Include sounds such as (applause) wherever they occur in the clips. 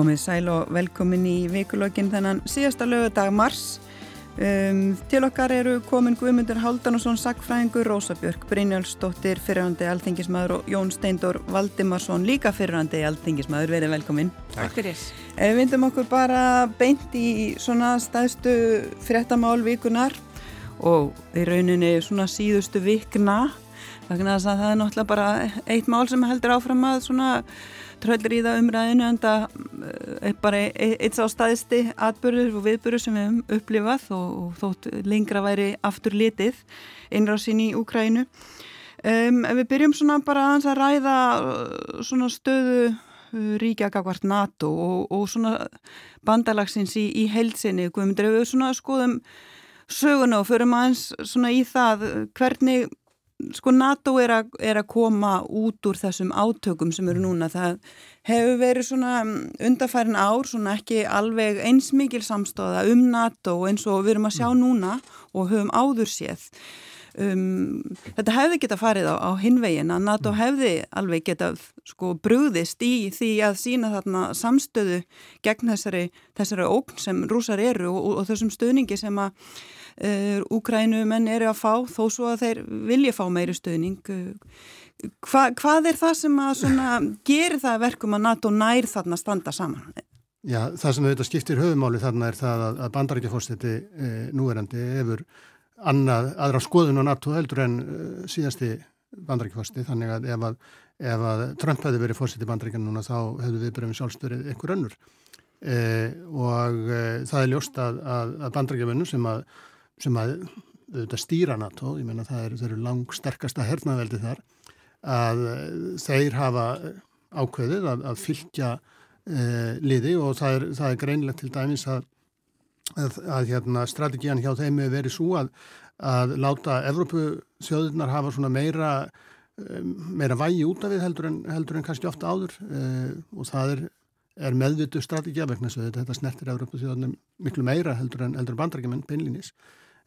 Komið sæl og velkomin í vikulokkin þennan síðasta lögadag mars. Um, til okkar eru komin Guðmundur Háldansson, Sackfræðingur, Rósa Björk, Brynjálfsdóttir, fyrirhandi alþingismæður og Jón Steindor Valdimarsson, líka fyrirhandi alþingismæður. Verið velkomin. Takk fyrir. Við vindum okkur bara beint í svona stæðstu fréttamál vikunar og í rauninni svona síðustu vikna. Það er náttúrulega bara eitt mál sem heldur áfram að svona það umræðinu en það er bara eitt sá staðisti atbyrður og viðbyrður sem við hefum upplifað og, og þótt lengra væri aftur litið innrásin í Úkrænu. Um, við byrjum svona bara að ræða uh, svona stöðu uh, ríkja gagvart NATO og, og svona bandalagsins í, í heilsinni, ef við svona skoðum söguna og förum aðeins svona í það hvernig sko NATO er að, er að koma út úr þessum átökum sem eru núna það hefur verið svona undarfærin ár, svona ekki alveg eins mikil samstóða um NATO eins og við erum að sjá mm. núna og höfum áður séð um, þetta hefði geta farið á, á hinvegin að NATO mm. hefði alveg geta sko brúðist í því að sína þarna samstöðu gegn þessari, þessari ógn sem rúsar eru og, og, og þessum stöðningi sem að uh, Úkrænumenn eru að fá þó svo að þeir vilja fá meiri stöðning Hva, hvað er það sem að gerir það verkum að NATO nær þarna standa saman? Já, það sem auðvitað skiptir höfumáli þarna er það að, að bandarækjafórstiti e, núverandi hefur annað, aðra skoðun á NATO heldur en e, síðasti bandarækjafórstiti þannig að ef að, ef að Trump hefði verið fórstiti bandarækjan núna þá hefðu við byrjum sjálfstörið einhver önnur. E, og e, það er ljóst að, að bandarækjafönnu sem að sem að stýra NATO, ég meina það eru er lang sterkasta hernaveldi þar, að eh, þeir hafa ákveðið að, að fylgja e, liði og það er, það er greinlegt til dæmis að, að, að hérna, strategían hjá þeim hefur verið svo að láta Evrópu þjóðurnar hafa svona meira, eh, meira vægi út af við heldur en, heldur en kannski ofta áður. E, og það er er meðvitu strategíja vegna þess að þetta snertir Evrópu þjóðunum miklu meira heldur en, en bandarækjumenn beinlinis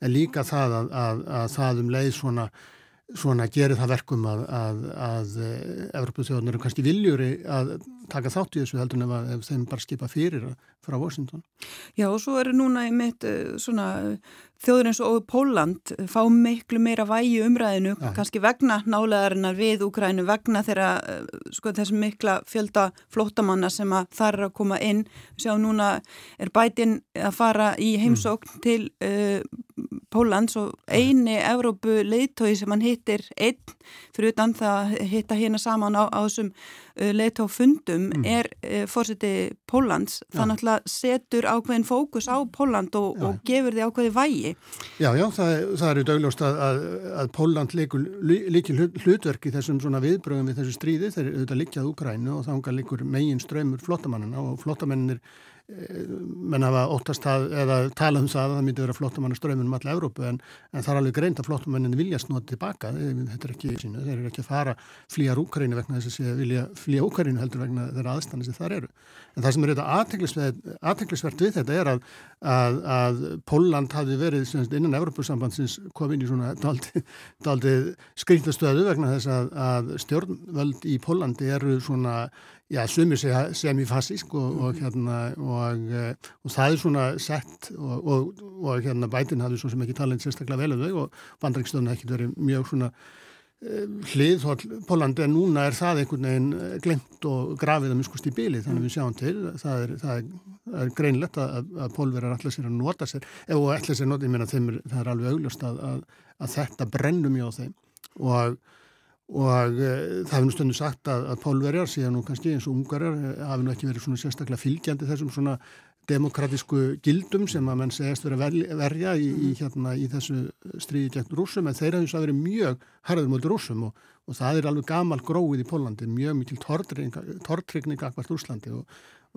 en líka það að, að, að það um leið svona, svona gerir það verkum að, að Evropaþjóðunar eru kannski viljuri að taka þátt í þessu heldur ef, ef þeim bara skipa fyrir frá Washington. Já og svo eru núna mitt eh, svona þjóður eins og Póland fá miklu meira vægi umræðinu, ja. kannski vegna nálegarinnar við Úkrænu, vegna þeirra eh, sko þessum mikla fjölda flótamanna sem að þar er að koma inn sjá núna er bætin að fara í heimsókn mm. til uh, Pólans og eini Evrópu leiðtói sem hann hittir einn, fyrir utan það hitta hérna saman á, á þessum uh, leiðtói fundum, mm. er uh, fórseti Pólans, þannig að setur ákveðin fókus á Póland og, og gefur því ákveði vægi. Já, já, það, það eru dögljóst að, að, að Póland líkir hlutverk í þessum svona viðbröðum við þessu stríði, þeir eru auðvitað líkjað Úkrænu og þá líkur megin ströymur flottamannina og flottamennir menn hafa óttast að, eða tala um það að það myndi vera flottamann strömmun um alla Európu en, en það er alveg greint að flottamennin vilja snóða tilbaka, þetta er ekki sínu, þeir eru ekki að fara flýja Úkarínu vegna þess að vilja flýja Úkarínu heldur vegna þeirra aðstæðan sem það eru. En það sem er þetta aðteglisvert við þetta er að, að, að Póland hafi verið semst, innan Európusambandsins komin í svona daldi skrýntastöðu vegna þess að stjórnvöld í Pólandi eru svona já, sumir segja semifasísk og, og, hérna, og, eh, og það er svona sett og hérna bætin hafði svo sem ekki talað sérstaklega vel um þau og bandrækstöðuna ekkert verið mjög svona eh, hlið Pólandi en núna er það einhvern veginn eh, glemt og grafið að muskust í bíli þannig við sjáum til. Það er, það er, það er greinlegt að, að pólverðar allir sér að nota sér ef og allir sér nota, ég meina þeim er, það er alveg augljóst að, að, að þetta brennum hjá þeim. Og og e, það hefur nú stundu sagt að, að pólverjar síðan nú kannski eins og ungarar e, hafi nú ekki verið svona sérstaklega fylgjandi þessum svona demokratísku gildum sem að menn segast verið að verja í, í, hérna, í þessu stríði gegn rúsum en þeir hafði verið mjög harður mútið rúsum og, og það er alveg gamal gróið í Pólandi, mjög mikil tortrykning akkvært Úslandi og,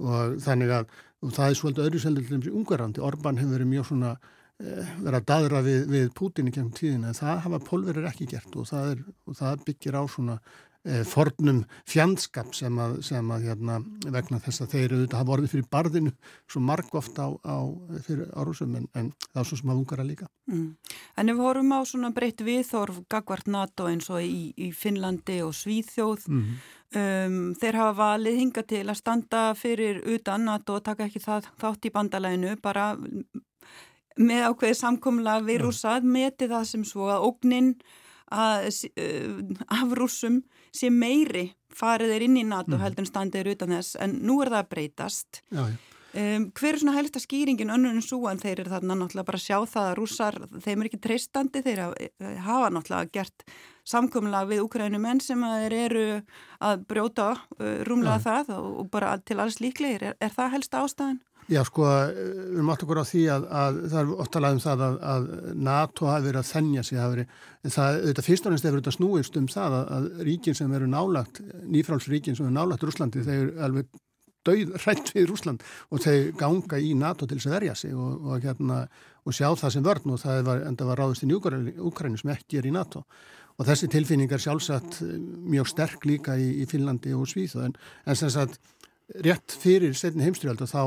og þannig að það er svolítið öðru til þessi ungarandi, Orbán hefur verið mjög svona Eh, vera að dadra við, við Pútin í gengum tíðina en það hafa pólverir ekki gert og það, er, og það byggir á svona e, fornum fjandskap sem að, sem að hérna, vegna þess að þeir auðvitað hafa orðið fyrir barðinu svo marg ofta á, á fyrir árusum en, en það er svo sem að ungara líka. Mm. En ef við horfum á svona breytt viðþorf gagvart NATO eins og í, í Finnlandi og Svíþjóð mm. um, þeir hafa valið hinga til að standa fyrir utan NATO og taka ekki það þátt í bandalæinu bara með ákveðið samkomla við rúsað meti það sem svo að ógninn af rúsum sé meiri farið er inn í NATO mm. heldur en standið er utan þess en nú er það að breytast já, já. Um, hver er svona helsta skýringin önnur en svo en þeir eru þarna náttúrulega bara að sjá það að rússar, þeim er ekki treystandi þeir hafa náttúrulega gert samkumla við úkrænumenn sem að þeir eru að brjóta uh, rúmlega ja. það og, og bara til alls líklegir er, er það helsta ástæðan? Já sko, við mátt okkur á því að, að það er óttalega um það að, að NATO hafi verið að þennja sig, verið, það, þetta fyrst og næst hefur þetta snúist um það að, að ríkin sem eru nálagt, nýfrálsríkin sem eru nálagt Rúslandi, þeir eru alveg döð hrætt við Rúsland og þeir ganga í NATO til þess að verja sig og, og, hérna, og sjá það sem vörn og það var, enda var ráðist inn í Úkræni sem ekki er í NATO. Og þessi tilfinning er sjálfsagt mjög sterk líka í, í Finnlandi og Svíð en, en sem sagt rétt fyrir setni heimstyrjald þá,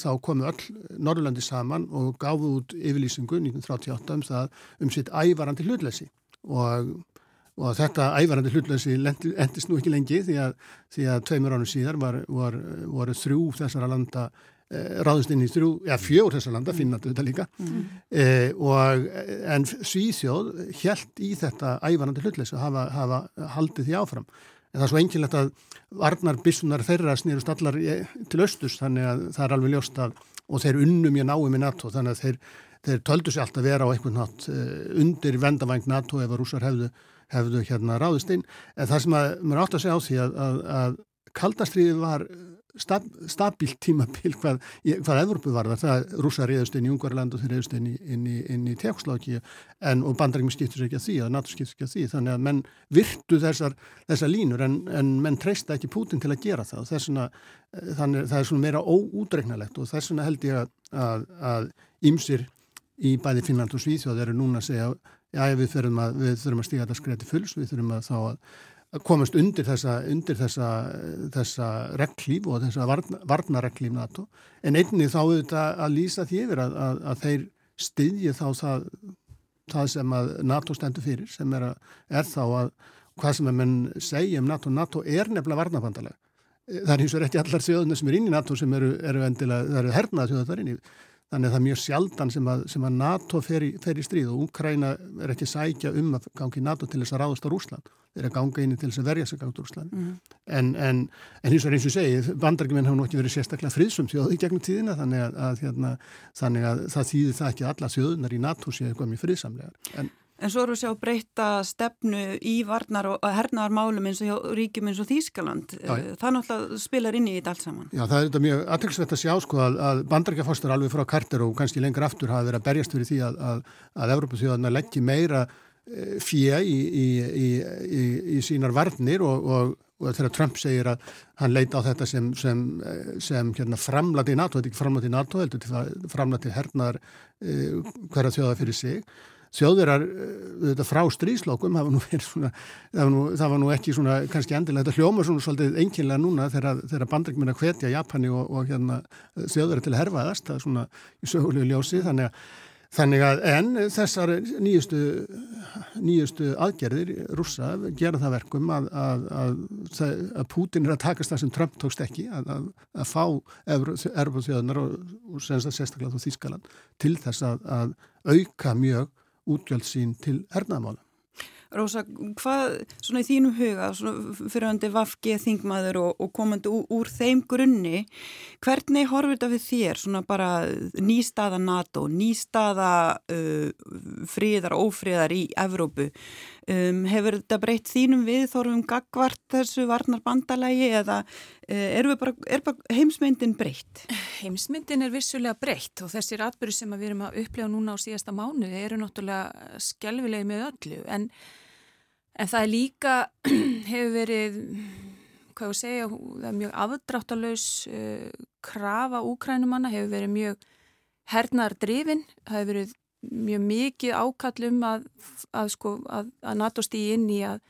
þá komu öll Norrlandi saman og gáðu út yfirlýsingu 1938 um það um sitt ævarandi hlutleysi. Og, og þetta ævarandi hlutleysi endist nú ekki lengi því að, því að tveimur ánum síðar var, var, voru þrjú þessara landa eh, ráðust inn í þrjú, já fjór þessar landa finnandi þetta líka. Mm. eh, og en Svíþjóð helt í þetta ævarandi hlutleysi og hafa, hafa haldið því áfram en það er svo einkilegt að varnar bissunar þeirra snýrust allar til östus þannig að það er alveg ljóst að og þeir unnum ég náum í NATO þannig að þeir, þeir töldu sér alltaf vera á einhvern nátt uh, undir vendavæng NATO ef að rúsar hefðu, hefðu hérna ráðist inn. En það sem að maður átt að segja á því að, að, að kaldastriði var stab, stabílt tímabil hvað, hvað Evropu var það, það rúsa reyðust inn í Ungarland og þeir reyðust inn í, í, í Tjekkosláki og bandarækjum skiptur ekki að því og NATO skiptur ekki að því þannig að menn virtu þessar, þessar línur en, en menn treysta ekki Putin til að gera það og þessuna, þannig, það er svona meira óútreiknalegt og þessuna held ég að, ymsir í bæði Finnland og Svíþjóð eru núna að segja já við þurfum að, að stíga þetta skræti fulls, við þurfum að þá að komast undir þessa, undir þessa, þessa reglíf og þessa varna, varnareglíf NATO. En einnig þá auðvitað að lýsa því yfir að, að, að þeir styðji þá það, það sem að NATO stendur fyrir sem er, að, er þá að hvað sem að menn segja um NATO. NATO er nefnilega varnabandalega það er eins og ekki allar þjóðunar sem er inn í NATO sem eru, eru eru hernað þjóðar þar inn í Þannig að það er mjög sjaldan sem að, sem að NATO fer í, fer í stríð og Úkræna er ekki sækja um að gangi NATO til þess að ráðast á Rúsland. Þeir eru að ganga inn til þess að verja sig á Rúsland. Mm. En, en, en eins og eins og segi, vandarguminn hafa nú ekki verið sérstaklega friðsum þjóði gegnum tíðina þannig að, að, hérna, þannig að það þýðir það ekki að alla þjóðunar í NATO séu mjög friðsamlegar. En En svo eru við sjá breyta stefnu í varnar og hernaðarmálum eins og hjá ríkjum eins og Þýskaland. Já, það náttúrulega spilar inn í þetta allt saman. Já, það er þetta mjög aðtilsvett að sjá sko að, að bandarækjafostur alveg frá Karter og kannski lengur aftur hafa verið að berjast fyrir því að, að, að Európa-þjóðarna leggji meira e, fjö í, í, í, í sínar varnir og, og, og þegar Trump segir að hann leita á þetta sem, sem, sem hérna, framlæti í NATO, þetta er ekki framlæti í NATO, þetta er framlæti hernaðar e, hverja þjóða fyrir sig þjóðverðar þetta frá stríslokum það var nú, svona, það var nú, það var nú ekki svona kannski endilega, þetta hljóma svona svolítið einkynlega núna þegar, að hvetja Japani og, og hérna, þjóðverðar til að herfaðast, það er svona í sögulegu ljósi þannig að, þannig að en þessar nýjustu nýjustu aðgerðir rúsa gera það verkum að, að, að Putin er að takast það sem Trump tókst ekki að fá erfum þjóðunar og, og sérstaklega Þískaland til þess að auka mjög útgjöld sín til hernaðmála. Rósa, hvað svona í þínum huga, svona fyrirhandi Vafgi þingmaður og, og komandi úr, úr þeim grunni, hvernig horfur þetta við þér, svona bara nýstaða NATO, nýstaða uh, fríðar og ófríðar í Evrópu, um, hefur þetta breytt þínum við, þorfum gagvart þessu varnar bandalagi eða er, bara, er bara heimsmyndin breytt? Heimsmyndin er vissulega breytt og þessir atbyrju sem við erum að upplega núna á síðasta mánu eru náttúrulega skelvilegi með öllu en En það er líka, (clears throat) hefur verið, hvað ég segja, það er mjög afdráttalauðs uh, krafa úkrænumanna, hefur verið mjög hernaðar drifin, það hefur verið mjög mikið ákallum að, að, sko, að, að NATO stýði inn í að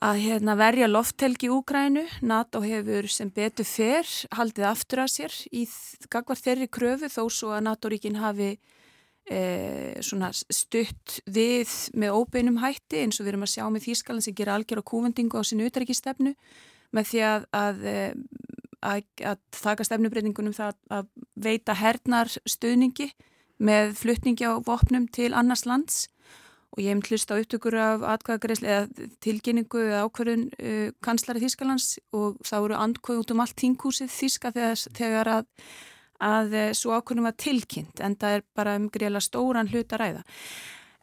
hérna, verja lofthelgi Úgrænu. NATO hefur sem betur fer haldið aftur að sér í gagvar þeirri kröfu þó svo að NATO-ríkin hafi e, stutt við með óbeinum hætti eins og við erum að sjá með Þýskaland sem gera algjör á kúvendingu á sinu utrækistefnu með því að, að, að taka stefnubreitingunum það að veita hernar stöðningi með flutningi á vopnum til annars lands og ég hef hlust á upptökur af atkvæðagreysli eða tilkynningu eða ákverðun uh, kanslari Þískalands og það voru andkvæð út um allt tíngúsið Þíska þegar, þegar að, að uh, svo ákverðum var tilkynnt en það er bara um greiðlega stóran hlut að ræða.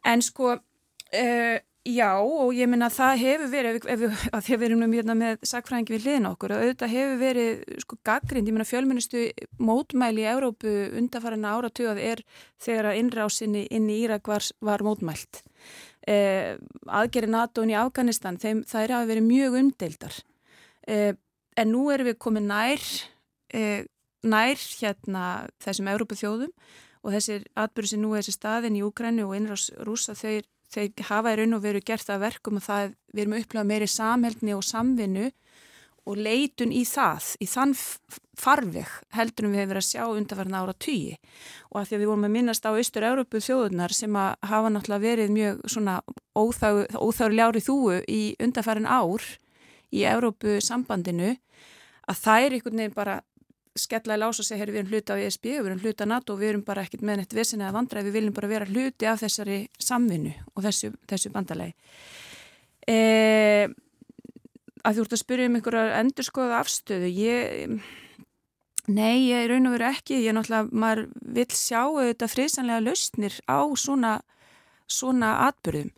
En sko, uh, já og ég minna að það hefur verið, ef, ef, ef við erum hérna með sakfræðingi við hliðin okkur, að auðvitað hefur verið sko gaggrind, ég minna fjölmunistu mótmæli í Európu undarfæraðina áratugað er þegar að innrásinni inn í Írak var, var mótmælt eh, aðgerri NATO-un í Afganistan, þeim, það er að vera mjög umdeildar. Eh, en nú erum við komið nær, eh, nær hérna þessum Európa þjóðum og þessir atbyrðu sem nú er þessi staðin í Úgrænu og innrás rúsa, þeir, þeir hafa í raun og veru gert það verkum að það, við erum upplegað meiri samhælni og samvinnu og leitun í það, í þann farveg heldur við hefur verið að sjá undanfarnar ára tugi og að því að við vorum að minnast á Östur-Európu þjóðunar sem að hafa náttúrulega verið mjög svona óþáru ljári þúu í undanfarn ár í Európu sambandinu að það er einhvern veginn bara skellaði lása sig, herri við erum hluti á ESB, við erum hluti á NATO og við erum bara ekkert með neitt vissin eða vandræði, við viljum bara vera hluti af þessari samvinnu og þessu, þessu bandalegi. Eða að þú ert að spyrja um einhverja endurskoða afstöðu ég, nei, ég raun og veru ekki ég er náttúrulega, maður vil sjá þetta friðsanlega lausnir á svona svona atbyrðum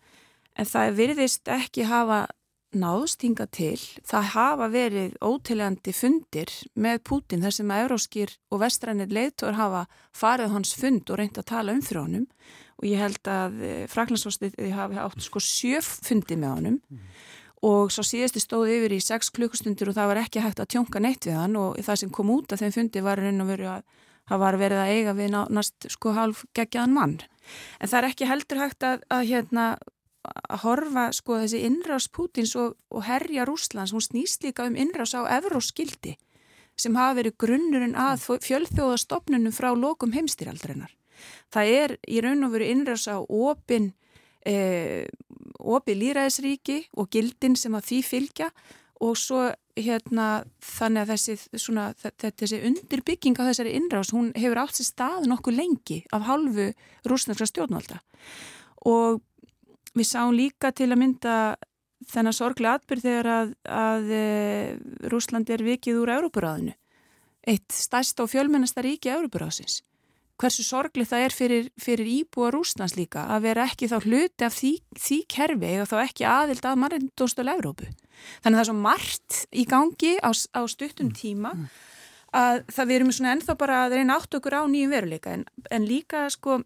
en það virðist ekki hafa náðst hinga til, það hafa verið ótilegandi fundir með Putin þar sem að euróskýr og vestrænir leiðtóður hafa farið hans fund og reynd að tala um honum. Og ég held að eh, Fraklandsvostið hafi átt sko sjöf fundi með honum. Mm og svo síðusti stóði yfir í 6 klukkustundir og það var ekki hægt að tjónka neitt við hann. Og það sem kom út af þeim fundi var raun og veru að það var verið að eiga við næst sko halv gegjaðan mann. En það er ekki heldur hægt að, að hérna að horfa sko þessi innrás Pútins og, og herja Rúslands, hún snýst líka um innrás á Evróskildi sem hafa verið grunnurinn að fjölþjóðastofnunum frá lokum heimstýraldreinar. Það er í raun og veru innrás á opin e, opið líraðisríki og gildin sem að því fylgja og svo hérna þannig að þessi, svona, þessi undirbygging á þessari innrás, hún hefur átt sér stað nokkuð lengi af halvu rúsnarska stjórnvalda og við sáum líka til að mynda þennan sorglega atbyrð þegar að, að e, Rúsland er vikið úr Európaráðinu eitt stærsta og fjölmennasta ríki Európaráðsins hversu sorgli það er fyrir, fyrir íbúa Rúslands líka að vera ekki þá hluti af því, því kerfi eða þá ekki aðild að mannreindóstölu Európu. Þannig að það er svo margt í gangi á, á stuttum tíma að það við erum svona ennþá bara að reyna átt okkur á nýjum veruleika. En, en líka sko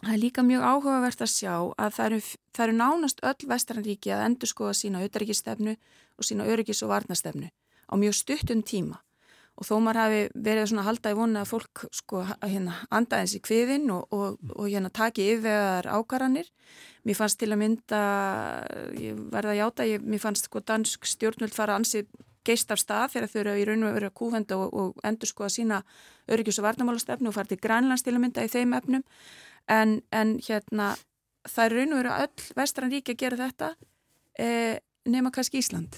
það er líka mjög áhugavert að sjá að það eru, það eru nánast öll vestranríki að endur skoða sína auðarikistefnu og sína öryggis- og varnastefnu á mjög stuttum tíma og þó maður hafi verið svona halda í vonu að fólk sko hérna andaðins í kviðin og, og, og hérna taki yfir ákaranir. Mér fannst til að mynda, ég verða að játa, ég, mér fannst sko dansk stjórnvöld fara ansið geist af stað þegar þau eru í raun og verið að kúvenda og, og endur sko að sína öryggjus og varnamálastefnu og fara til grænlands til að mynda í þeim efnum en, en hérna það er raun og að öll vestran ríki að gera þetta eh, nema kannski Ísland.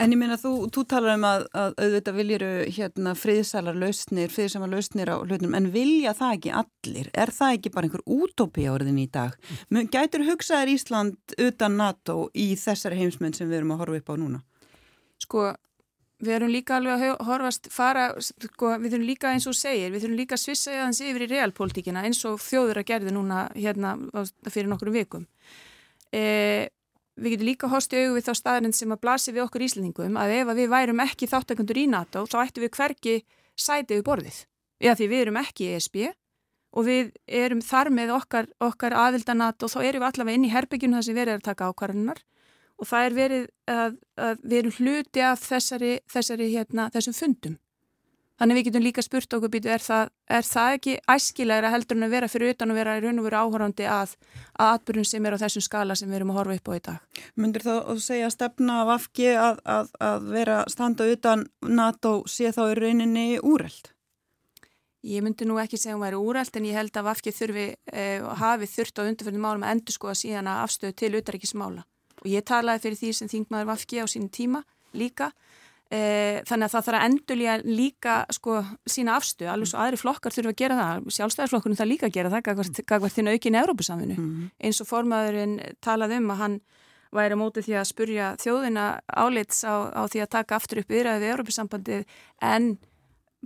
En ég minna, þú, þú talar um að, að auðvitað viljiru hérna friðsalar lausnir, friðsamar lausnir á hlutunum, en vilja það ekki allir? Er það ekki bara einhver útópi á orðin í dag? Gætur hugsaður Ísland utan NATO í þessari heimsmenn sem við erum að horfa upp á núna? Sko, við erum líka alveg að horfast fara, sko, við erum líka eins og segir, við erum líka að svissa eðans yfir í realpolitíkina eins og þjóður að gerði núna hérna fyrir nokkru vikum. E, við getum líka hosti auðvið við þá staðrind sem að blasi við okkur íslendingum að ef að við værum ekki þáttakandur í NATO þá ættum við hverki sætið við borðið. Eða því við erum ekki í ESB og við erum þar með okkar, okkar aðvildan NATO og þá erum við allavega inn í herbygjum þar sem við erum að taka ákvarðanar og það er verið að, að við erum hluti af þessari, þessari hérna, þessum fundum. Þannig við getum líka spurt okkur býtu, er það, er það ekki æskilegra heldur en að vera fyrir utan og vera í raun og vera áhörandi að, að atbyrjun sem er á þessum skala sem við erum að horfa upp á í dag? Mundir þá að segja stefna af afgi að, að, að vera standa utan NATO sé þá í rauninni úreld? Ég myndi nú ekki segja að hún væri úrælt en ég held að Vafki þurfi eh, hafi þurft á undirfjörnum málum að endur skoða síðan að afstöðu til utaríkismála og ég talaði fyrir því sem þingmaður Vafki á sínu tíma líka eh, þannig að það þarf að endurlíja líka sko sína afstöðu, alveg svo aðri flokkar þurfa að gera það, sjálfstæðisflokkurinn það líka að gera það gagvart þinn aukin Európusamfinu mm -hmm. eins og formaðurinn talaði um að hann væri mótið því að spurja þjóðina álits á, á því að taka aftur upp yfirraðið við Európusambandið en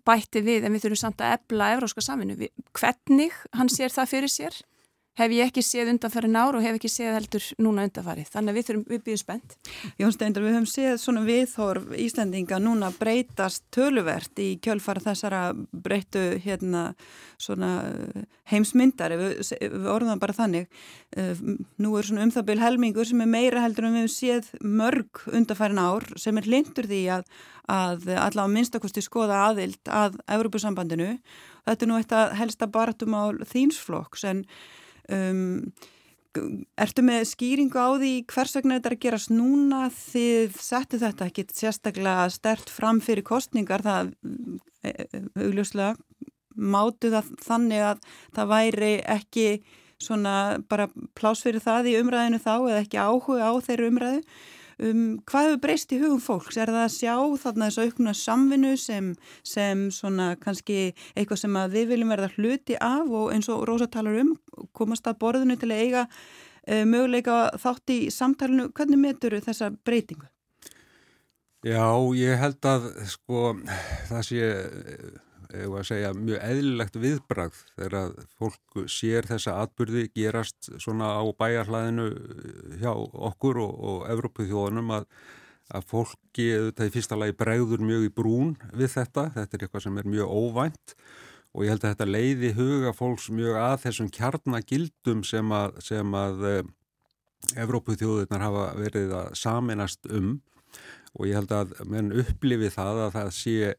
bætti við en við þurfum samt að ebla evróska saminu. Hvernig hann sér það fyrir sér? Hef ég ekki séð undanfæri nár og hef ekki séð heldur núna undanfæri. Þannig að við, þurfum, við býðum spennt. Jón Steindur, við höfum séð svona viðhorf Íslandinga núna breytast töluvert í kjölfara þessara breyttu hérna svona heimsmyndar, við, við orðum bara þannig. Eh, nú er svona um það byrj helmingur sem er meira heldur en við höfum séð mörg undanfæri nár sem er lindur því að, að allavega minnstakosti skoða aðild að Európusambandinu. Þetta er nú eitt að helsta baratum á þýnsflokks en Um, ertu með skýringu á því hvers vegna þetta er að gerast núna? Þið settu þetta ekki sérstaklega stert fram fyrir kostningar það e, e, augljóslega mátu það þannig að það væri ekki svona bara plás fyrir það í umræðinu þá eða ekki áhuga á þeirru umræðu Um, hvað hefur breyst í hugum fólks? Er það að sjá þarna þessu aukna samvinnu sem, sem svona kannski eitthvað sem við viljum verða hluti af og eins og Rósa talar um, komast að borðinu til að eiga uh, möguleika þátt í samtalenu. Hvernig metur þessa breytingu? Já, ég held að sko það sé eða að segja, mjög eðlilegt viðbrað þegar að fólk sér þessa atbyrði gerast svona á bæjarhlaðinu eh, hjá okkur og, og Evrópu þjóðunum að, að fólki, þetta í fyrsta lagi bregður mjög í brún við þetta, þetta er eitthvað sem er mjög óvænt og ég held að þetta leiði huga fólks mjög að þessum kjarnagildum sem að, sem að eh, Evrópu þjóðunar hafa verið að saminast um. Og ég held að menn upplifi það að það sé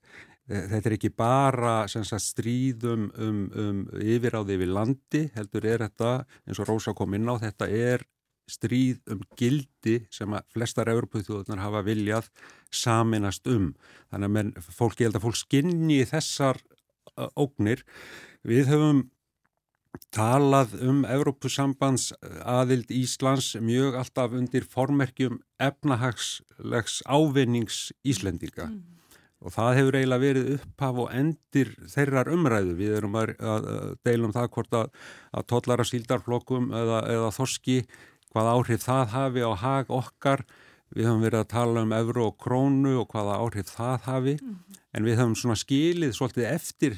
þetta er ekki bara sagt, stríðum um, um yfiráði yfir landi, heldur er þetta, eins og Rósa kom inn á, þetta er stríð um gildi sem að flestar Európa-þjóðunar hafa viljað saminast um. Þannig að fólk, ég held að fólk skinni þessar ógnir. Við höfum talað um Európusambands aðild Íslands mjög alltaf undir formerkjum efnahagslegs ávinnings Íslendinga. Mm og það hefur eiginlega verið upphaf og endir þeirrar umræðu. Við erum að, að, að deilum það hvort að, að tollara síldarflokkum eða, eða þorski, hvað áhrif það hafi á hag okkar. Við höfum verið að tala um euro og krónu og hvaða áhrif það hafi, mm -hmm. en við höfum svona skilið svolítið eftir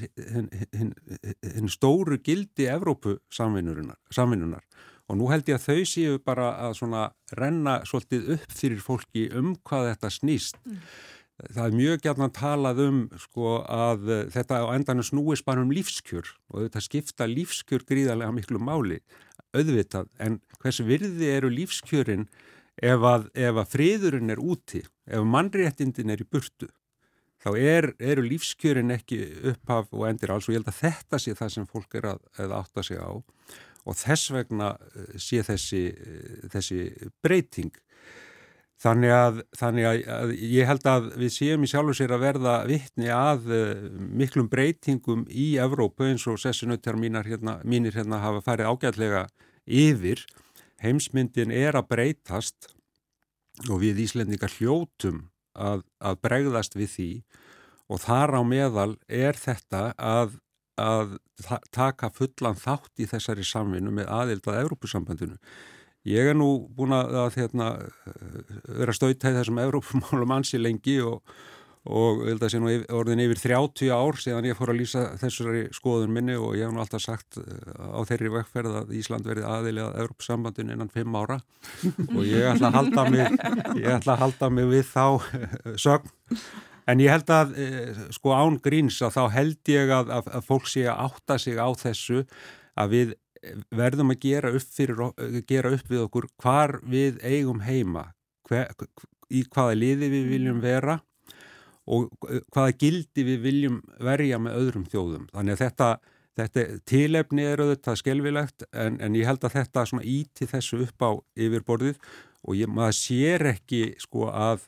hinn stóru gildi Evrópu samvinnunar. Og nú held ég að þau séu bara að svona renna svolítið upp fyrir fólki um hvað þetta snýst. Mm. Það er mjög gætna að talað um sko, að uh, þetta á endanum snúist bara um lífskjör og þetta skipta lífskjör gríðarlega miklu máli, auðvitað, en hvers virði eru lífskjörin ef að, ef að friðurinn er úti, ef mannréttindin er í burtu, þá er, eru lífskjörin ekki upphaf og endir alls og ég held að þetta sé það sem fólk er að, að átta sig á. Og þess vegna uh, sé þessi, uh, þessi breyting Þannig að, þannig að ég held að við séum í sjálfu sér að verða vittni að uh, miklum breytingum í Evrópu eins og sessinautar hérna, mínir hérna hafa farið ágætlega yfir. Heimsmyndin er að breytast og við Íslendingar hljótum að, að bregðast við því og þar á meðal er þetta að, að taka fullan þátt í þessari samvinnu með aðild að Evrópusambandinu. Ég er nú búin að hérna, vera stöytæð þessum Evrópumálum ansi lengi og, og það sé nú orðin yfir 30 ár síðan ég fór að lýsa þessari skoðun minni og ég hef nú alltaf sagt eh, á þeirri vekkferð að Ísland verið aðilega Evrópsambandin innan 5 ára (laughs) og ég ætla að halda mig, ætla að halda mig við þá eh, sögn. En ég held að, eh, sko án gríns, að þá held ég að, að, að fólk sé að átta sig á þessu að við verðum að gera upp, fyrir, gera upp við okkur hvar við eigum heima, hver, í hvaða liði við viljum vera og hvaða gildi við viljum verja með öðrum þjóðum. Þannig að þetta, þetta tilefni er auðvitað skelvilegt en, en ég held að þetta íti þessu upp á yfirborðið og ég, maður sér ekki sko að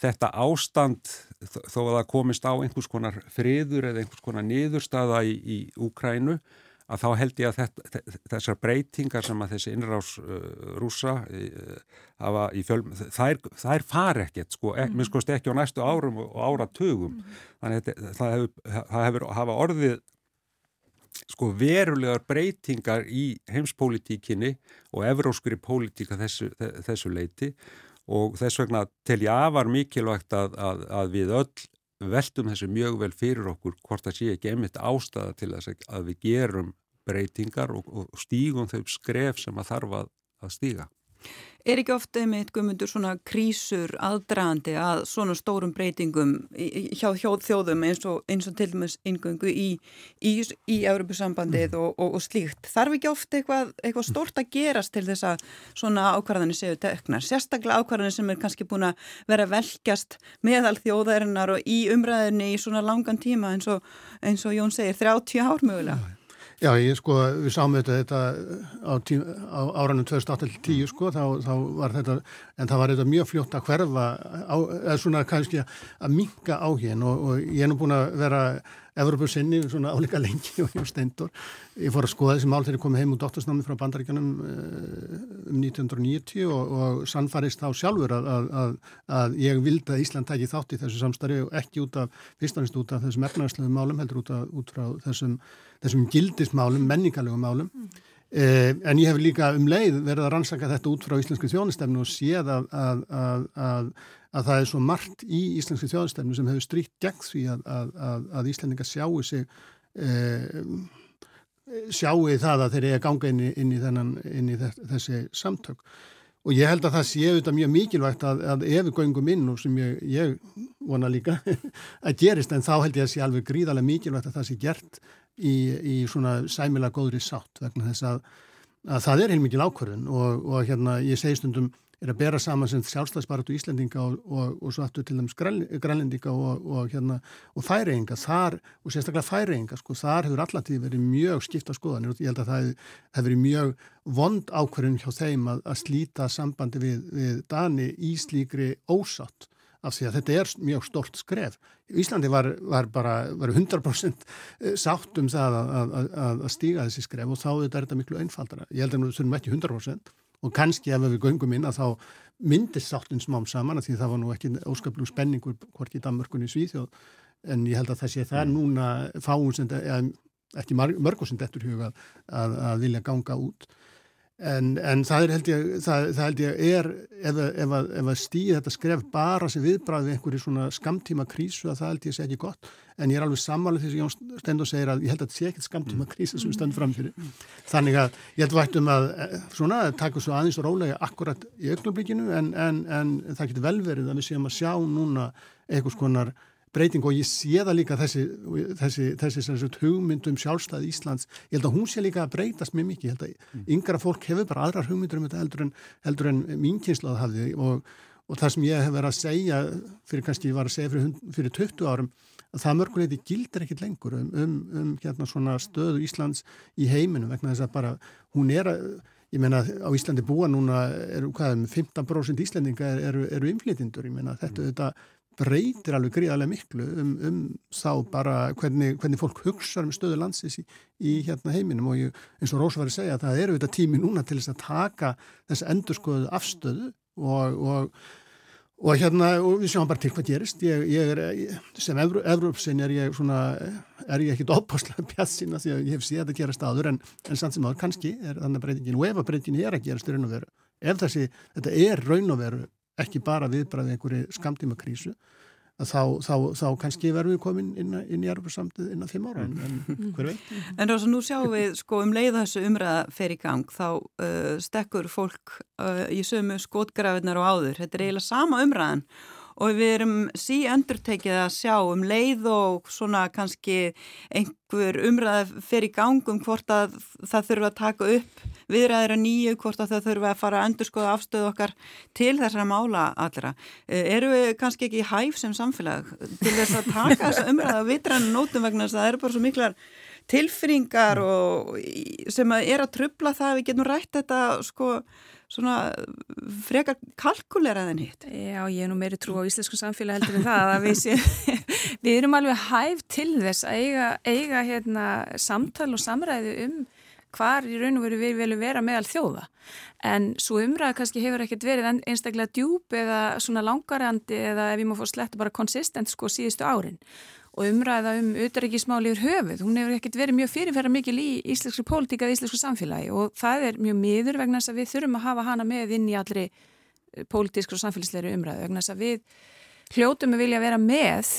þetta ástand þó að það komist á einhvers konar friður eða einhvers konar niðurstaða í, í Úkrænu að þá held ég að þetta, þessar breytingar sem að þessi innrás uh, rúsa uh, í fjöl, þær, þær far ekkert sko, ek, minn skoðst ekki á næstu árum og áratugum mm. þannig að það hefur, það hefur hafa orðið sko verulegar breytingar í heimspolítíkinni og evróskri pólitíka þessu, þessu leiti og þess vegna tel ég afar mikilvægt að, að, að við öll veltum þessu mjög vel fyrir okkur hvort það sé ekki einmitt ástæða til þess að við gerum breytingar og, og stígum þau skref sem að þarf að, að stíga. Er ekki ofta með guðmundur svona krísur aðdraðandi að svona stórum breytingum hjá þjóðum eins og, eins og til dæmis yngöngu í, í, í Európusambandið mm. og, og, og slíkt? Þarf ekki ofta eitthvað, eitthvað stort að gerast til þess að svona ákvarðanir séu teknar? Sérstaklega ákvarðanir sem er kannski búin að vera velkjast meðal þjóðarinnar og í umræðinni í svona langan tíma eins og, eins og Jón segir, 30 ár mögulega. Já, ég sko, við sáum þetta, þetta á, á áranum 2010 sko, þá, þá var þetta, en það var þetta mjög fljótt að hverfa, á, eða svona kannski að minka á hérna og, og ég er nú búin að vera Evropasinni svona álíka lengi og ég steindur. Ég fór að skoða þessi mál þegar ég kom heim úr dottorsnámi frá bandaríkjanum eh, um 1990 og, og sannfarist þá sjálfur að, að, að, ég vildi að Ísland tæki þátt í þessu samstarfi og ekki út af, fyrst og finnst út af þessum efnarsluðum málum, heldur út, af, út frá þessum, þessum gildismálum, menningarlegum málum. Mm. Eh, en ég hef líka um leið verið að rannsaka þetta út frá íslensku þjónistefnu og séð að, að, að, að það er svo margt í íslensku þjónistefnu sem hefur stríkt gegn því að Íslendinga sjáu sig eh, sjáu það að þeir eru að ganga inn í, inn í, þennan, inn í þessi samtök. Og ég held að það sé auðvitað mjög mikilvægt að ef við göngum inn og sem ég, ég vona líka (laughs) að gerist en þá held ég að sé alveg gríðarlega mikilvægt að það sé gert í, í svona sæmilag góðri sátt vegna þess að, að það er heilmikið ákvörðun. Og, og hérna ég segi stundum er að bera saman sem sjálfstæðsbaratu Íslendinga og, og, og svo aftur til dæmis grænlendinga og hérna og færeinga þar og sérstaklega færeinga sko þar hefur allatíð verið mjög skipta skoðan og ég held að það hefur verið mjög vond ákvörðun hjá þeim að, að slíta sambandi við, við Dani í slíkri ósátt af því að þetta er mjög stort skref. Íslandi var, var bara var 100% eh, sátt um það að, að, að stíga þessi skref og þá er þetta miklu einfaldara. Ég held að við þurfum ekki 100% og kannski ef við göngum inn að þá myndist sáttin smám saman að því það var nú ekki óskaplu spenningur hvort í Danmörkunni Svíþjóð en ég held að það sé það mm. núna fáum sem, eða ekki mörgum sem dettur huga að, að vilja ganga út En, en það, held ég, það, það held ég er ef, ef, ef að stýði þetta skref bara sem viðbræði einhverju svona skamtíma krísu að það held ég sé ekki gott en ég er alveg sammálið því sem Jón Stendur segir að ég held að þetta sé ekkert skamtíma krísa sem við stöndum fram fyrir. Þannig að ég held vært um að eh, svona taka svo aðeins og rólega akkurat í augnablikinu en, en, en það getur vel verið að við séum að sjá núna einhvers konar breyting og ég sé það líka þessi, þessi, þessi, þessi hugmyndum sjálfstæði Íslands, ég held að hún sé líka að breytast mjög mikið, ég held að mm. yngra fólk hefur bara aðrar hugmyndur um þetta heldur en, heldur en mín kynnslað hafði og, og það sem ég hef verið að segja fyrir kannski ég var að segja fyrir, fyrir 20 árum að það mörguleiti gildir ekkit lengur um, um, um hérna svona stöðu Íslands í heiminu vegna þess að bara hún er að Ég meina á Íslandi búa núna eru hvað, 15% um Íslandinga eru, eru inflytindur, ég meina þetta, mm. þetta breytir alveg gríðarlega miklu um, um þá bara hvernig, hvernig fólk hugsaður um stöðu landsins í, í hérna heiminum. Og ég, eins og að segja að það eru þetta tími núna til þess að taka þess endurskoðu afstöðu og, og, og hérna og við sjáum bara til hvað gerist. Ég, ég er, sem Evrópsinn er ég svona, er ég ekkit óbáslega pjassina (laughs) því að ég hef séð að gera staður en, en samt sem áður kannski er þannig breytingin og ef að breytingin er að gerast í raun og veru ef þessi, þetta er raun og veru ekki bara viðbræði einhverju skamtíma krísu þá, þá, þá kannski verðum við komin inn, inn í erfarsamtið innan fimm ára en, hver veit? En Rósa, nú sjáum við sko um leið þessu umræða fer í gang þá uh, stekkur fólk uh, í sömu skotgrafinnar og áður þetta er eiginlega sama umræðan og við erum sí endurtekið að sjá um leið og svona kannski einhver umræða fer í gang um hvort að það þurfa að taka upp viðræðir að nýju hvort að þau þurfa að fara að endur skoða afstöðu okkar til þessara mála allra. Eru við kannski ekki hæf sem samfélag til þess að taka þessa (laughs) umræða vitrann nótum vegna þess að það eru bara svo miklar tilfinningar og sem að er að trubla það að við getum rætt þetta sko svona frekar kalkuleraðin hitt. Já, ég er nú meiri trú á íslensku samfélag heldur en það að við, sé, (laughs) við erum alveg hæf til þess að eiga, eiga hérna, samtal og samræði um hvar í raun og veru við viljum vera meðal þjóða. En svo umræða kannski hefur ekkert verið einstaklega djúb eða svona langarandi eða ef ég má fór sletta bara konsistent sko síðustu árin og umræða um auðaríkismáli yfir höfuð. Hún hefur ekkert verið mjög fyrirferða mikil í íslenskri pólitíka eða íslensku samfélagi og það er mjög miður vegna þess að við þurfum að hafa hana með inn í allri eh, pólitísku og samfélagsleiri umræðu vegna þess að við hljótum að vilja vera með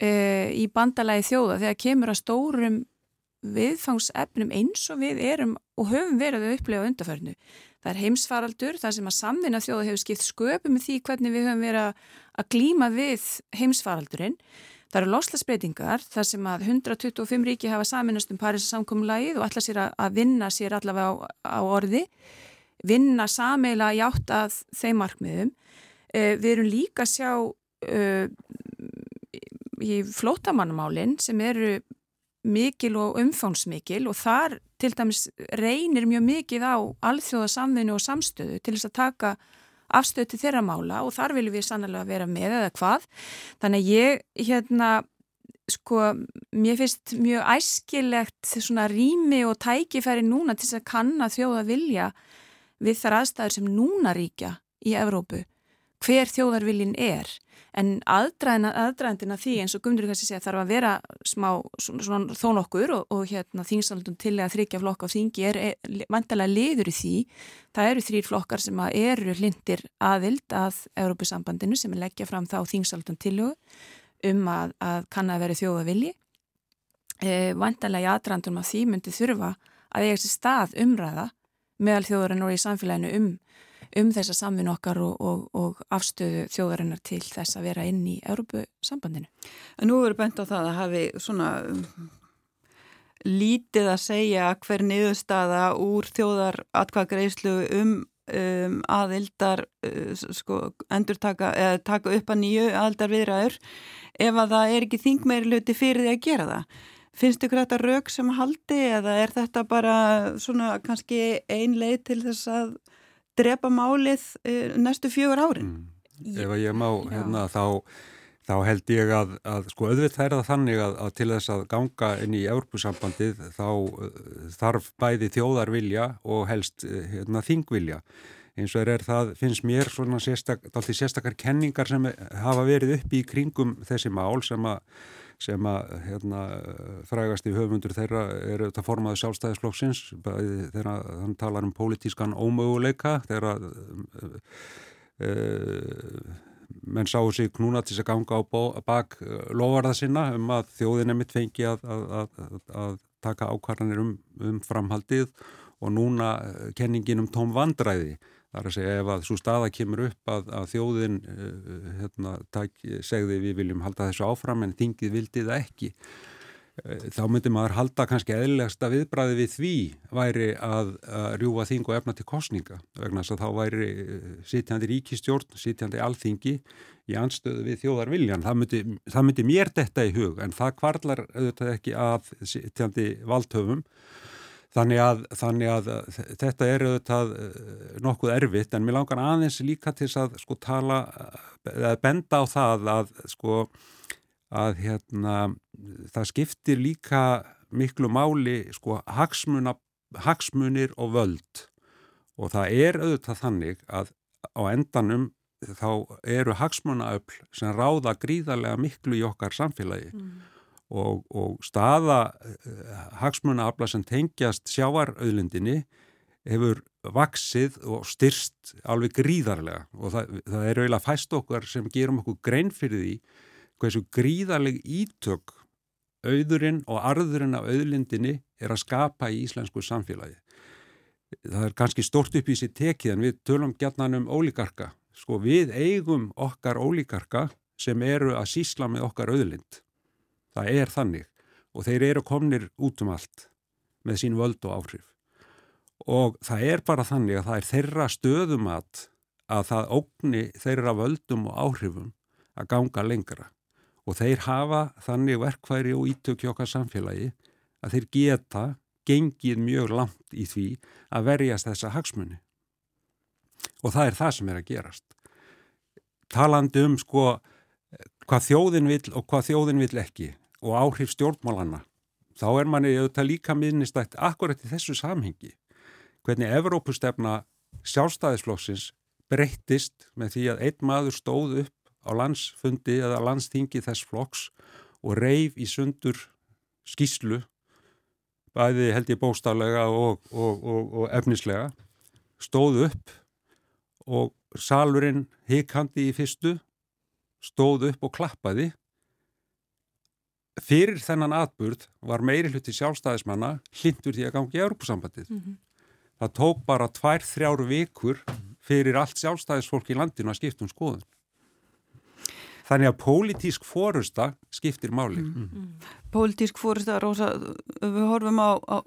e, í bandalagi þjóða þegar kemur að stórum viðfangsefnum eins og við erum og höfum verið að upplega undarförnu. Það er heimsfaraldur, það sem að samvinna þjóða hefur skipt sköpum með því hvernig við höfum verið að glíma við heimsfaraldurinn Það eru loslasbreytingar þar sem að 125 ríki hafa saminast um Parísa samkommulægið og ætla sér að vinna sér allavega á, á orði, vinna sameila hjátt að þeim markmiðum. Uh, við erum líka að sjá uh, í flótamannamálinn sem eru mikil og umfánsmikil og þar til dæmis reynir mjög mikið á alþjóða samvinnu og samstöðu til þess að taka afstöð til þeirra mála og þar viljum við sannlega vera með eða hvað. Þannig að ég, hérna, sko, mér finnst mjög æskilegt svona rými og tækifæri núna til þess að kanna þjóða vilja við þar aðstæður sem núna ríkja í Evrópu, hver þjóðarviljin er en aðdraðandina því eins og Guðmundur kannski segja þarf að vera smá svona, svona þó nokkur og, og hérna þingsaldun til að þryggja flokka á þingi er, er vantalega liður í því. Það eru þrýr flokkar sem eru hlindir aðild að Európusambandinu sem er leggja fram þá þingsaldun til um að, að kann að vera þjóða vilji e, vantalega í aðdraðandunum að því myndi þurfa að eiga þessi stað umræða meðal þjóðurinn og í samfélaginu um um þessa samvinn okkar og, og, og afstöðu þjóðarinnar til þess að vera inn í Európu-sambandinu. Nú verður bent á það að hafi svona um, lítið að segja hver niðurstaða úr þjóðar atkvæðgreislu um, um aðildar uh, sko, endur taka, taka upp að nýju aðildar viðræður ef að það er ekki þingmeiri luti fyrir því að gera það. Finnst ykkur þetta rauk sem haldi eða er þetta bara svona kannski ein leið til þess að drepa málið uh, næstu fjögur árin. Mm. Ef að ég má hérna þá, þá held ég að, að sko auðvitað er það þannig að, að til þess að ganga inn í Európusambandið þá uh, þarf bæði þjóðarvilja og helst uh, hérna, þingvilja. Eins og er það, finnst mér svona sérstak, sérstakar kenningar sem hafa verið upp í kringum þessi mál sem að sem að hérna, frægast í höfundur þeirra er þetta formaðu sjálfstæðisflokksins þegar hann talar um pólitískan ómöguleika þegar uh, uh, menn sáu sig knúna til að ganga á bak lofarða sinna um að þjóðin er mitt fengi að, að, að, að taka ákvarðanir um, um framhaldið og núna kenningin um tóm vandræði Það er að segja ef að svo staða kemur upp að, að þjóðin uh, hérna, tak, segði við viljum halda þessu áfram en þingið vildi það ekki. Uh, þá myndi maður halda kannski eðlegasta viðbræði við því væri að, að rjúa þing og efna til kostninga vegna þess að þá væri uh, sitjandi ríkistjórn, sitjandi alþingi í anstöðu við þjóðar viljan. Það myndi, það myndi mér detta í hug en það kvarlar auðvitað ekki að sitjandi valdhöfum Þannig að, þannig að þetta er auðvitað eh, nokkuð erfitt en mér langar aðeins líka til að sko tala eða benda á það að sko að hérna það skiptir líka miklu máli sko hagsmuna, hagsmunir og völd. Og það er auðvitað þannig að á endanum þá eru hagsmunaöfl sem ráða gríðarlega miklu í okkar samfélagi. Mm og, og staða eh, hagsmunnaafla sem tengjast sjáarauðlindinni hefur vaksið og styrst alveg gríðarlega og það, það er eiginlega fæst okkar sem gerum okkur grein fyrir því hversu gríðarleg ítök auðurinn og arðurinn af auðlindinni er að skapa í íslensku samfélagi. Það er kannski stort upp í sér tekið en við tölum gætnan um ólíkarka. Sko við eigum okkar ólíkarka sem eru að sísla með okkar auðlind það er þannig og þeir eru komnir út um allt með sín völd og áhrif. Og það er bara þannig að það er þeirra stöðumat að það ógni þeirra völdum og áhrifum að ganga lengra. Og þeir hafa þannig verkværi og ítökja okkar samfélagi að þeir geta gengið mjög langt í því að verjast þessa hagsmunni og það er það sem er að gerast. Talandi um sko hvað þjóðin vil og hvað þjóðin vil ekki og áhrif stjórnmálanna þá er manni auðvitað líka minnistætt akkurat í þessu samhengi hvernig Evrópustefna sjálfstæðisflokksins breyttist með því að einn maður stóð upp á landsfundi eða landstingi þess flokks og reif í sundur skíslu bæði held ég bóstaflega og, og, og, og efnislega stóð upp og salurinn hikandi í fyrstu stóð upp og klappaði fyrir þennan atburð var meiri hluti sjálfstæðismanna hlindur því að gangi í Europasambandið. Mm -hmm. Það tók bara tvær, þrjár vikur fyrir allt sjálfstæðisfólk í landinu að skipta um skoðun. Þannig að pólitísk fórusta skiptir máli. Mm. Mm. Pólitísk fórusta, Rósa, við horfum á, á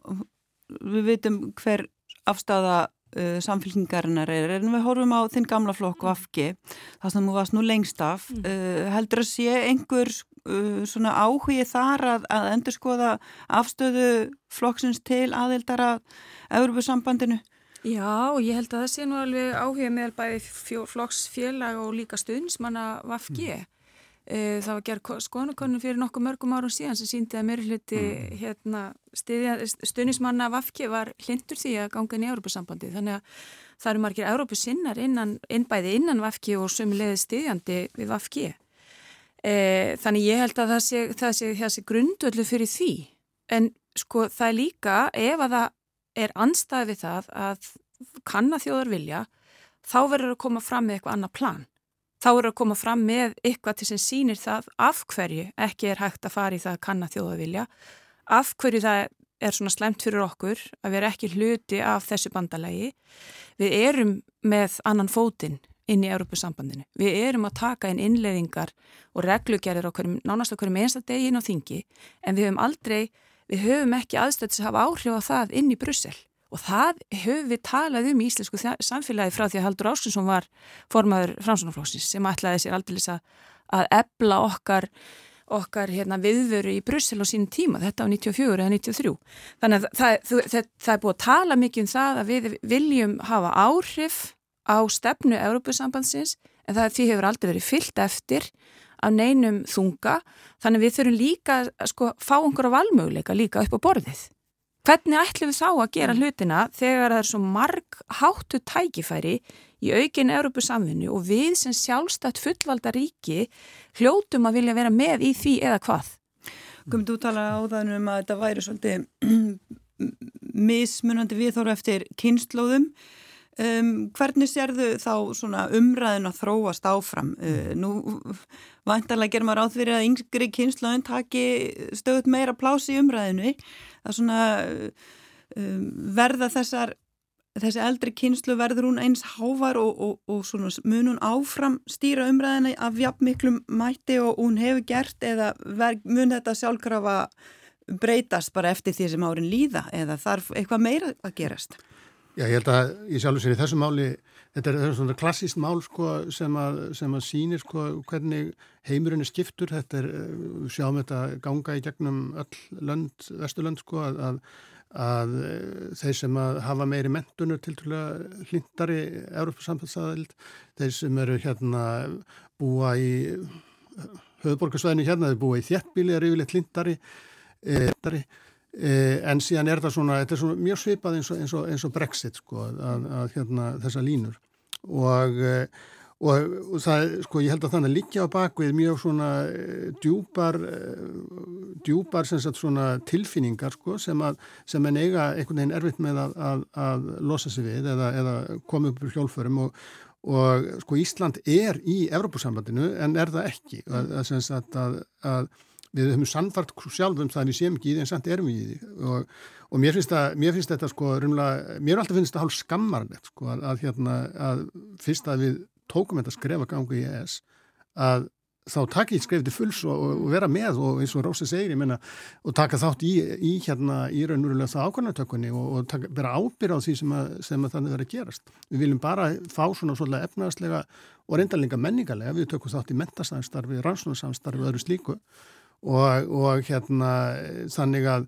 við veitum hver afstæða uh, samfélkingarinnar er, en við horfum á þinn gamla flokk Vafki, það sem þú varst nú lengst af, mm. uh, heldur að sé einhver uh, svona áhugi þar að, að endur skoða afstöðu flokksins til aðeildar að Európa-sambandinu? Já, ég held að það sé nú alveg áhuga með bæði flokksfélag og líka stuðnismanna Vafki. Mm. Uh, það var gerð skoðanakonum fyrir nokkuð mörgum árum síðan sem síndi að mér hluti mm. hérna, stuðnismanna Vafki var hlindur því að ganga inn í Európa-sambandi. Þannig að það eru margir Európa-sinnar innan, innbæði innan Vafki og sömulegði stiðjandi við Vafki. E, þannig ég held að það sé, það sé, það sé grundöldu fyrir því. En sko það er líka ef að það er anstæði við það að kann að þjóðar vilja þá verður að koma fram með eitthvað annað plan. Þá verður að koma fram með eitthvað til sem sínir það af hverju ekki er hægt að fara í það að kann að þjóðar vilja af hverju það er svona slemt fyrir okkur að vera ekki hluti af þessu bandalagi. Við erum með annan fótinn inn í Európusambandinu. Við erum að taka inn innleðingar og á hverjum, nánast okkur með einsta degin á þingi en við höfum aldrei, við höfum ekki aðstöðs að hafa áhrif á það inn í Brussel og það höfum við talað um í íslensku samfélagi frá því að Haldur Áskinsson var formaður framsunarflóksins sem ætlaði sér aldrei að, ebla okkar okkar hérna, viðveru í Brussel á sínum tíma, þetta á 94 eða 93. Þannig að það, það, það er búið að tala mikið um það að við viljum hafa áhrif á stefnu Európusambandsins en það því hefur aldrei verið fyllt eftir af neinum þunga þannig við þurfum líka að sko, fá einhverja valmöguleika líka upp á borðið. Hvernig ætlum við þá að gera hlutina þegar það er svo marg háttu tækifæri í aukin Európusamvinnu og við sem sjálfstætt fullvalda ríki hljótum að vilja vera með í því eða hvað? Komum þú tala á það um að þetta væri svolítið mismunandi viðþóru eftir kynnslóðum Um, hvernig sérðu þá umræðin að þróast áfram? Uh, nú vantarlega gerum maður átt fyrir að yngri kynnslöðin taki stöðut meira plási í umræðinu. Það svona um, verða þessar, þessi eldri kynnslu verður hún eins hávar og, og, og mun hún áfram stýra umræðina af jafn miklum mætti og hún hefur gert eða ver, mun þetta sjálfkrafa breytast bara eftir því sem árin líða eða þarf eitthvað meira að gerast? Já, ég held að ég sjálfur sér í þessu máli, þetta er, er svona klassíst mál sko, sem, að, að sýnir sko, hvernig heimurinn er skiptur, þetta er, við sjáum þetta ganga í gegnum öll lönd, vesturlönd sko, að, að, að þeir sem hafa meiri mentunur til hlindari Európa-samfélagsaðild, þeir sem eru hérna búa í höfuborgarsvæðinu hérna, þeir búa í þjettbíli, er yfirleitt hlindari, hlindari, Eh, en síðan er það svona, þetta er svona mjög svipað eins og, eins og, eins og Brexit sko, að, að hérna þessa línur. Eh, og, og það, sko, ég held að þannig að líka á bakvið mjög svona eh, djúpar, djúpar sagt, svona tilfinningar sko, sem að sem en eiga einhvern veginn erfitt með að, að, að losa sig við eða, eða koma upp úr hjólförum. Og og sko Ísland er í Evrópusambandinu en er það ekki? Að, að við höfum sannfart sjálfum við séum ekki í því en samt erum við í því og, og mér, finnst það, mér finnst þetta sko rumlega, mér alltaf finnst þetta hálf skammarnett sko að, að hérna að fyrst að við tókum þetta skrefa gangu í ES að þá taka í skrefti fulls og, og vera með og eins og Rósi segir, ég menna og taka þátt í, í hérna í raunverulega það ákvæmnatökunni og, og taka, vera ábyrð á því sem að, sem að þannig verið að gerast. Við viljum bara fá svona svolítið efnaðslega og reyndarlinga menningarlega, við tökum þátt í mentasamstarfi, rannsónarsamstarfi og öðru slíku og, og hérna þannig að,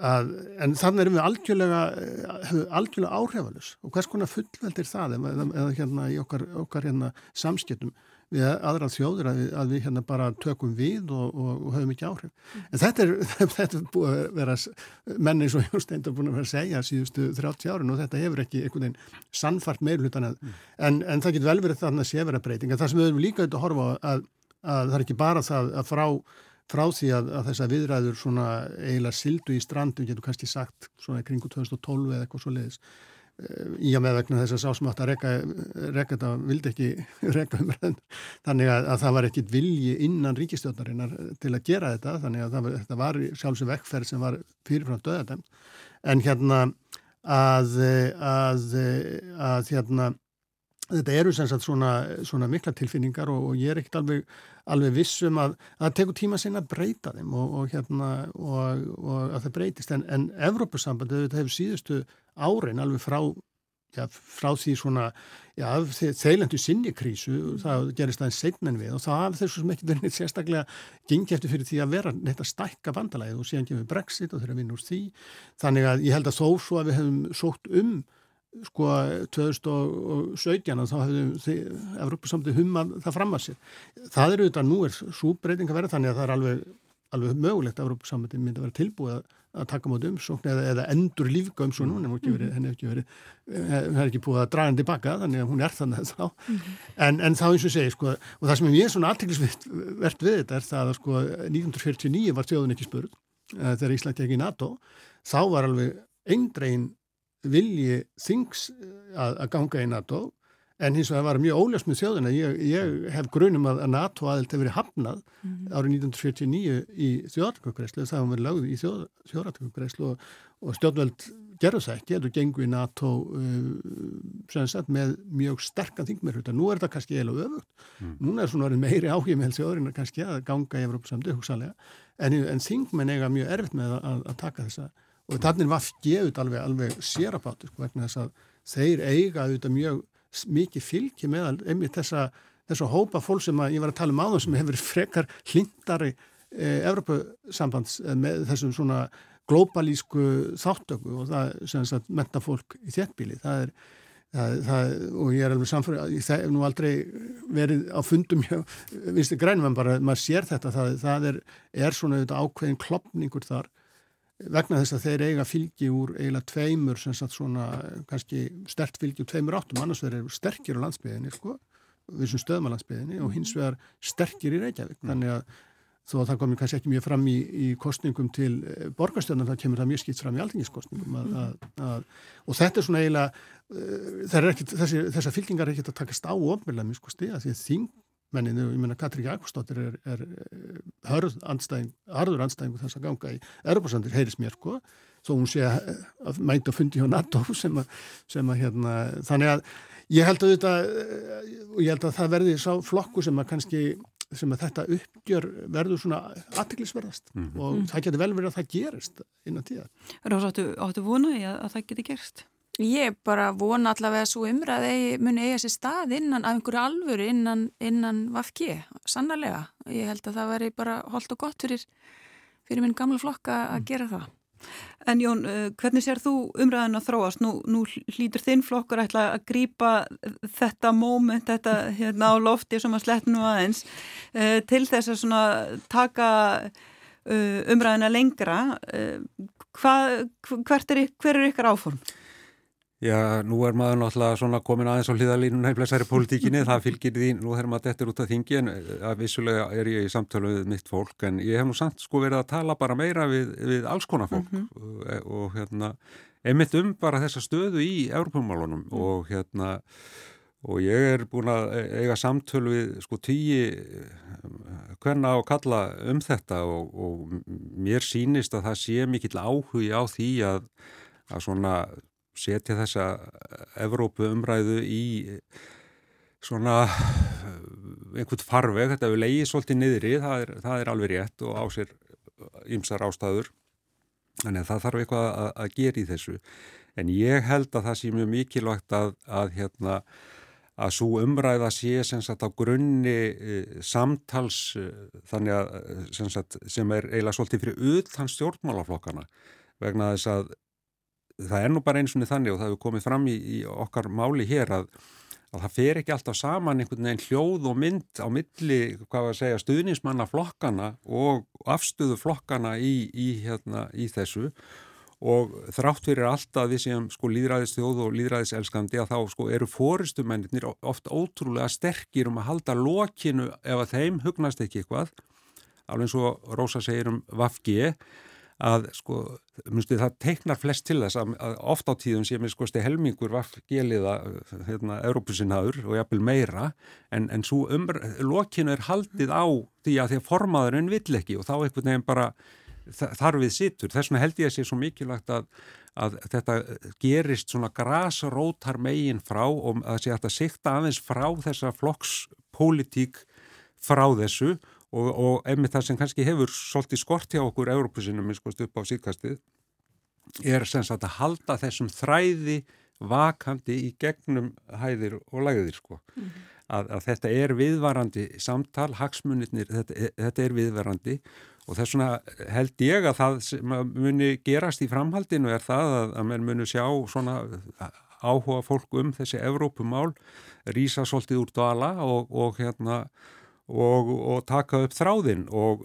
að en þannig erum við algjörlega, algjörlega áhrifalus og hvers konar fullveldir það eða, eða hérna í okkar, okkar hérna samskiptum við aðra þjóður að við, að við hérna bara tökum við og, og, og höfum ekki áhrif. Mm. En þetta er, (laughs) þetta er búið að vera menni svo Jón Steindar búin að vera að segja síðustu 30 árin og þetta hefur ekki einhvern veginn sannfart meirlutan að, mm. en, en það getur vel verið þannig að sé vera breyting. En það sem við höfum líka auðvitað að horfa að, að það er ekki bara það að frá, frá því að þessa viðræður svona eiginlega sildu í strandu, getur kannski sagt svona kringu 2012 eða eitthvað svo leiðis í að með vegna þess að sá sem átt að reka þetta vildi ekki (laughs) reka umræðin þannig að, að það var ekkit vilji innan ríkistjóðnarinnar til að gera þetta þannig að var, þetta var sjálfsög vekkferð sem var fyrirfram döðadæmt en hérna að, að, að hérna þetta eru sem sagt svona, svona mikla tilfinningar og, og ég er ekkert alveg, alveg vissum að það tekur tíma sinna að breyta þeim og, og hérna og, að það breytist. En, en Evrópussambandið þetta hefur síðustu árin alveg frá, já, frá því svona þeilendu sinni krísu það gerist aðeins setna en við og það hafði þessu sem ekki verið sérstaklega gengi eftir fyrir því að vera neitt að stækka vandalæðið og síðan gefur Brexit og þeirra vinn úr því. Þannig að ég held að þó svo að við hefum sótt um sko 2017 þá hefðu Evrópusamtið hummað það fram að sér. Það eru þetta, nú er svo breyting að vera þannig að það er alveg, alveg mögulegt að Evrópusamtið myndi að vera tilbúið að, að taka mát umsókn eða, eða endur lífga umsókn, henni hefur ekki verið, henni hefur ekki búið að draga henni tilbaka þannig að hún er þannig þá. Mm -hmm. en, en þá eins og segi, sko, og það sem er mjög svona aðtæklusvert við þetta er það að sko 1949 var þjóðun ekki spurð eh, þegar Íslandi ekki í NATO, þá var alveg eindregin vilji þings eh, að, að ganga í NATO en hins vegar var mjög óljast með þjóðina. Ég, ég hef grunum að NATO aðild hefur verið hafnað mm -hmm. árið 1949 í þjóðartökugreislu það hefur verið lögð í þjóð, þjóðartökugreislu og, og stjórnveld gerðu það ekki. Eða gengu í NATO uh, sagt, með mjög sterkan þingmerhuta nú er þetta kannski eiginlega öfugt. Mm. núna er svona meiri áhug með þjóðurinn kannski að ganga í Evrópsamdu hugsalega en, en þingmenn eiga mjög erfitt með að, að taka þessa og þannig var gefut alveg, alveg sérabátt sko, vegna þess að þeir eiga auðvitað mjög mikið fylgi meðal einmitt þessa, þessa hópa fólk sem ég var að tala um áðan sem hefur frekar hlindari eh, Evropasambands eh, með þessum svona globalísku þáttöku og það sem að menta fólk í þéttbíli það er Það, það, og ég er alveg samfélag ég hef nú aldrei verið á fundum viðstu grænum en bara maður sér þetta það, það er, er svona ákveðin klopningur þar vegna þess að þeir eiga fylgi úr eiginlega tveimur sem sagt svona kannski stert fylgi úr tveimur áttum annars verður sterkir á landsbyðinni sko, við sem stöðum á landsbyðinni og hins vegar sterkir í Reykjavík mm. þannig að þó að það komir kannski ekki mjög fram í, í kostningum til eh, borgarstjórnum þá kemur það mjög skipt fram í aldingiskostningum að, að, að, og þetta er svona eiginlega uh, þessar fylgingar er ekkert að takast á ofnveðlega mjög sko stiga því að þing menninu, ég menna Katrík Jakobsdóttir er, er hörð andstæðing, harður andstæðingu þess að ganga í Europasandir, heyris mér sko, þó hún sé að mæta að fundi hjá NATO (laughs) sem að, sem að hérna, þannig að ég held að þetta, og ég held að það verði sá flokku sem að kannski sem að þetta uppgjör verður svona aðtiklisverðast mm -hmm. og það getur vel verið að það gerist innan tíða. Rós, áttu, áttu vona í að, að það geti gerst? Ég bara vona allavega að svo umræði muni eiga sér stað innan af einhverju alvöru innan, innan Vafki, sannarlega. Ég held að það veri bara holdt og gott fyrir, fyrir minn gamla flokka að gera það. En Jón, eh, hvernig sér þú umræðin að þróast? Nú, nú hlýtur þinn flokkur ætla að grýpa þetta móment, þetta hérna á lofti sem að slett nú aðeins eh, til þess að taka eh, umræðina lengra. Hva, hvert er, hver er ykkar áform? Já, nú er maður náttúrulega svona komin aðeins á hlýðalínuna í blessari pólitíkinni, (laughs) það fylgir því, nú þegar maður dettur út af þingi en eh, að vissulega er ég í samtölu við mitt fólk en ég hef nú samt sko verið að tala bara meira við, við alls konar fólk mm -hmm. og, og hérna, emitt um bara þessa stöðu í Europamálunum mm. og hérna, og ég er búin að eiga samtölu við sko tíi hverna á kalla um þetta og, og mér sínist að það sé mikill áhugi á því að, að svona setja þessa Evrópu umræðu í svona einhvern farveg, þetta hefur leiðið svolítið niðri, það er, það er alveg rétt og á sér ymsar ástæður. Þannig að það þarf eitthvað að, að gera í þessu. En ég held að það sé mjög mikilvægt að, að hérna að svo umræða sé sem, sagt, á grunni samtals þannig að sem, sagt, sem er eiginlega svolítið fyrir utan stjórnmálaflokkana vegna þess að það er nú bara eins og þannig og það hefur komið fram í, í okkar máli hér að, að það fer ekki alltaf saman einhvern veginn hljóð og mynd á milli, hvað var að segja, stuðnismanna flokkana og afstöðu flokkana í, í, hérna, í þessu. Og þrátt fyrir alltaf við séum sko líðræðistjóð og líðræðiselskandi að þá sko eru fóristumennir oft ótrúlega sterkir um að halda lokinu ef að þeim hugnast ekki eitthvað. Alveg eins og Rósa segir um Vafgi að sko, munstu það teiknar flest til þess að, að oft á tíðum sé mér sko stið helmingur Vafgi-liða hérna, Európusinnaður og jafnvel meira en, en svo um lokinu er haldið á því að því að formaðurinn vill ekki og þá einhvern veginn bara þar við situr. Þess vegna held ég að sé svo mikilvægt að, að þetta gerist svona grasrótar megin frá og að sé að þetta sikta aðeins frá þessa flokkspolítík frá þessu og, og einmitt það sem kannski hefur svolítið skort hjá okkur Európusinum upp á síkastið er að halda þessum þræði vakandi í gegnum hæðir og læðir sko. Mm -hmm. að, að þetta er viðvarandi samtal, hagsmunitnir, þetta, þetta er viðvarandi og þess vegna held ég að það sem muni gerast í framhaldinu er það að, að menn muni sjá svona áhuga fólk um þessi Evrópumál rýsa svolítið úr dala og, og hérna og, og taka upp þráðinn og,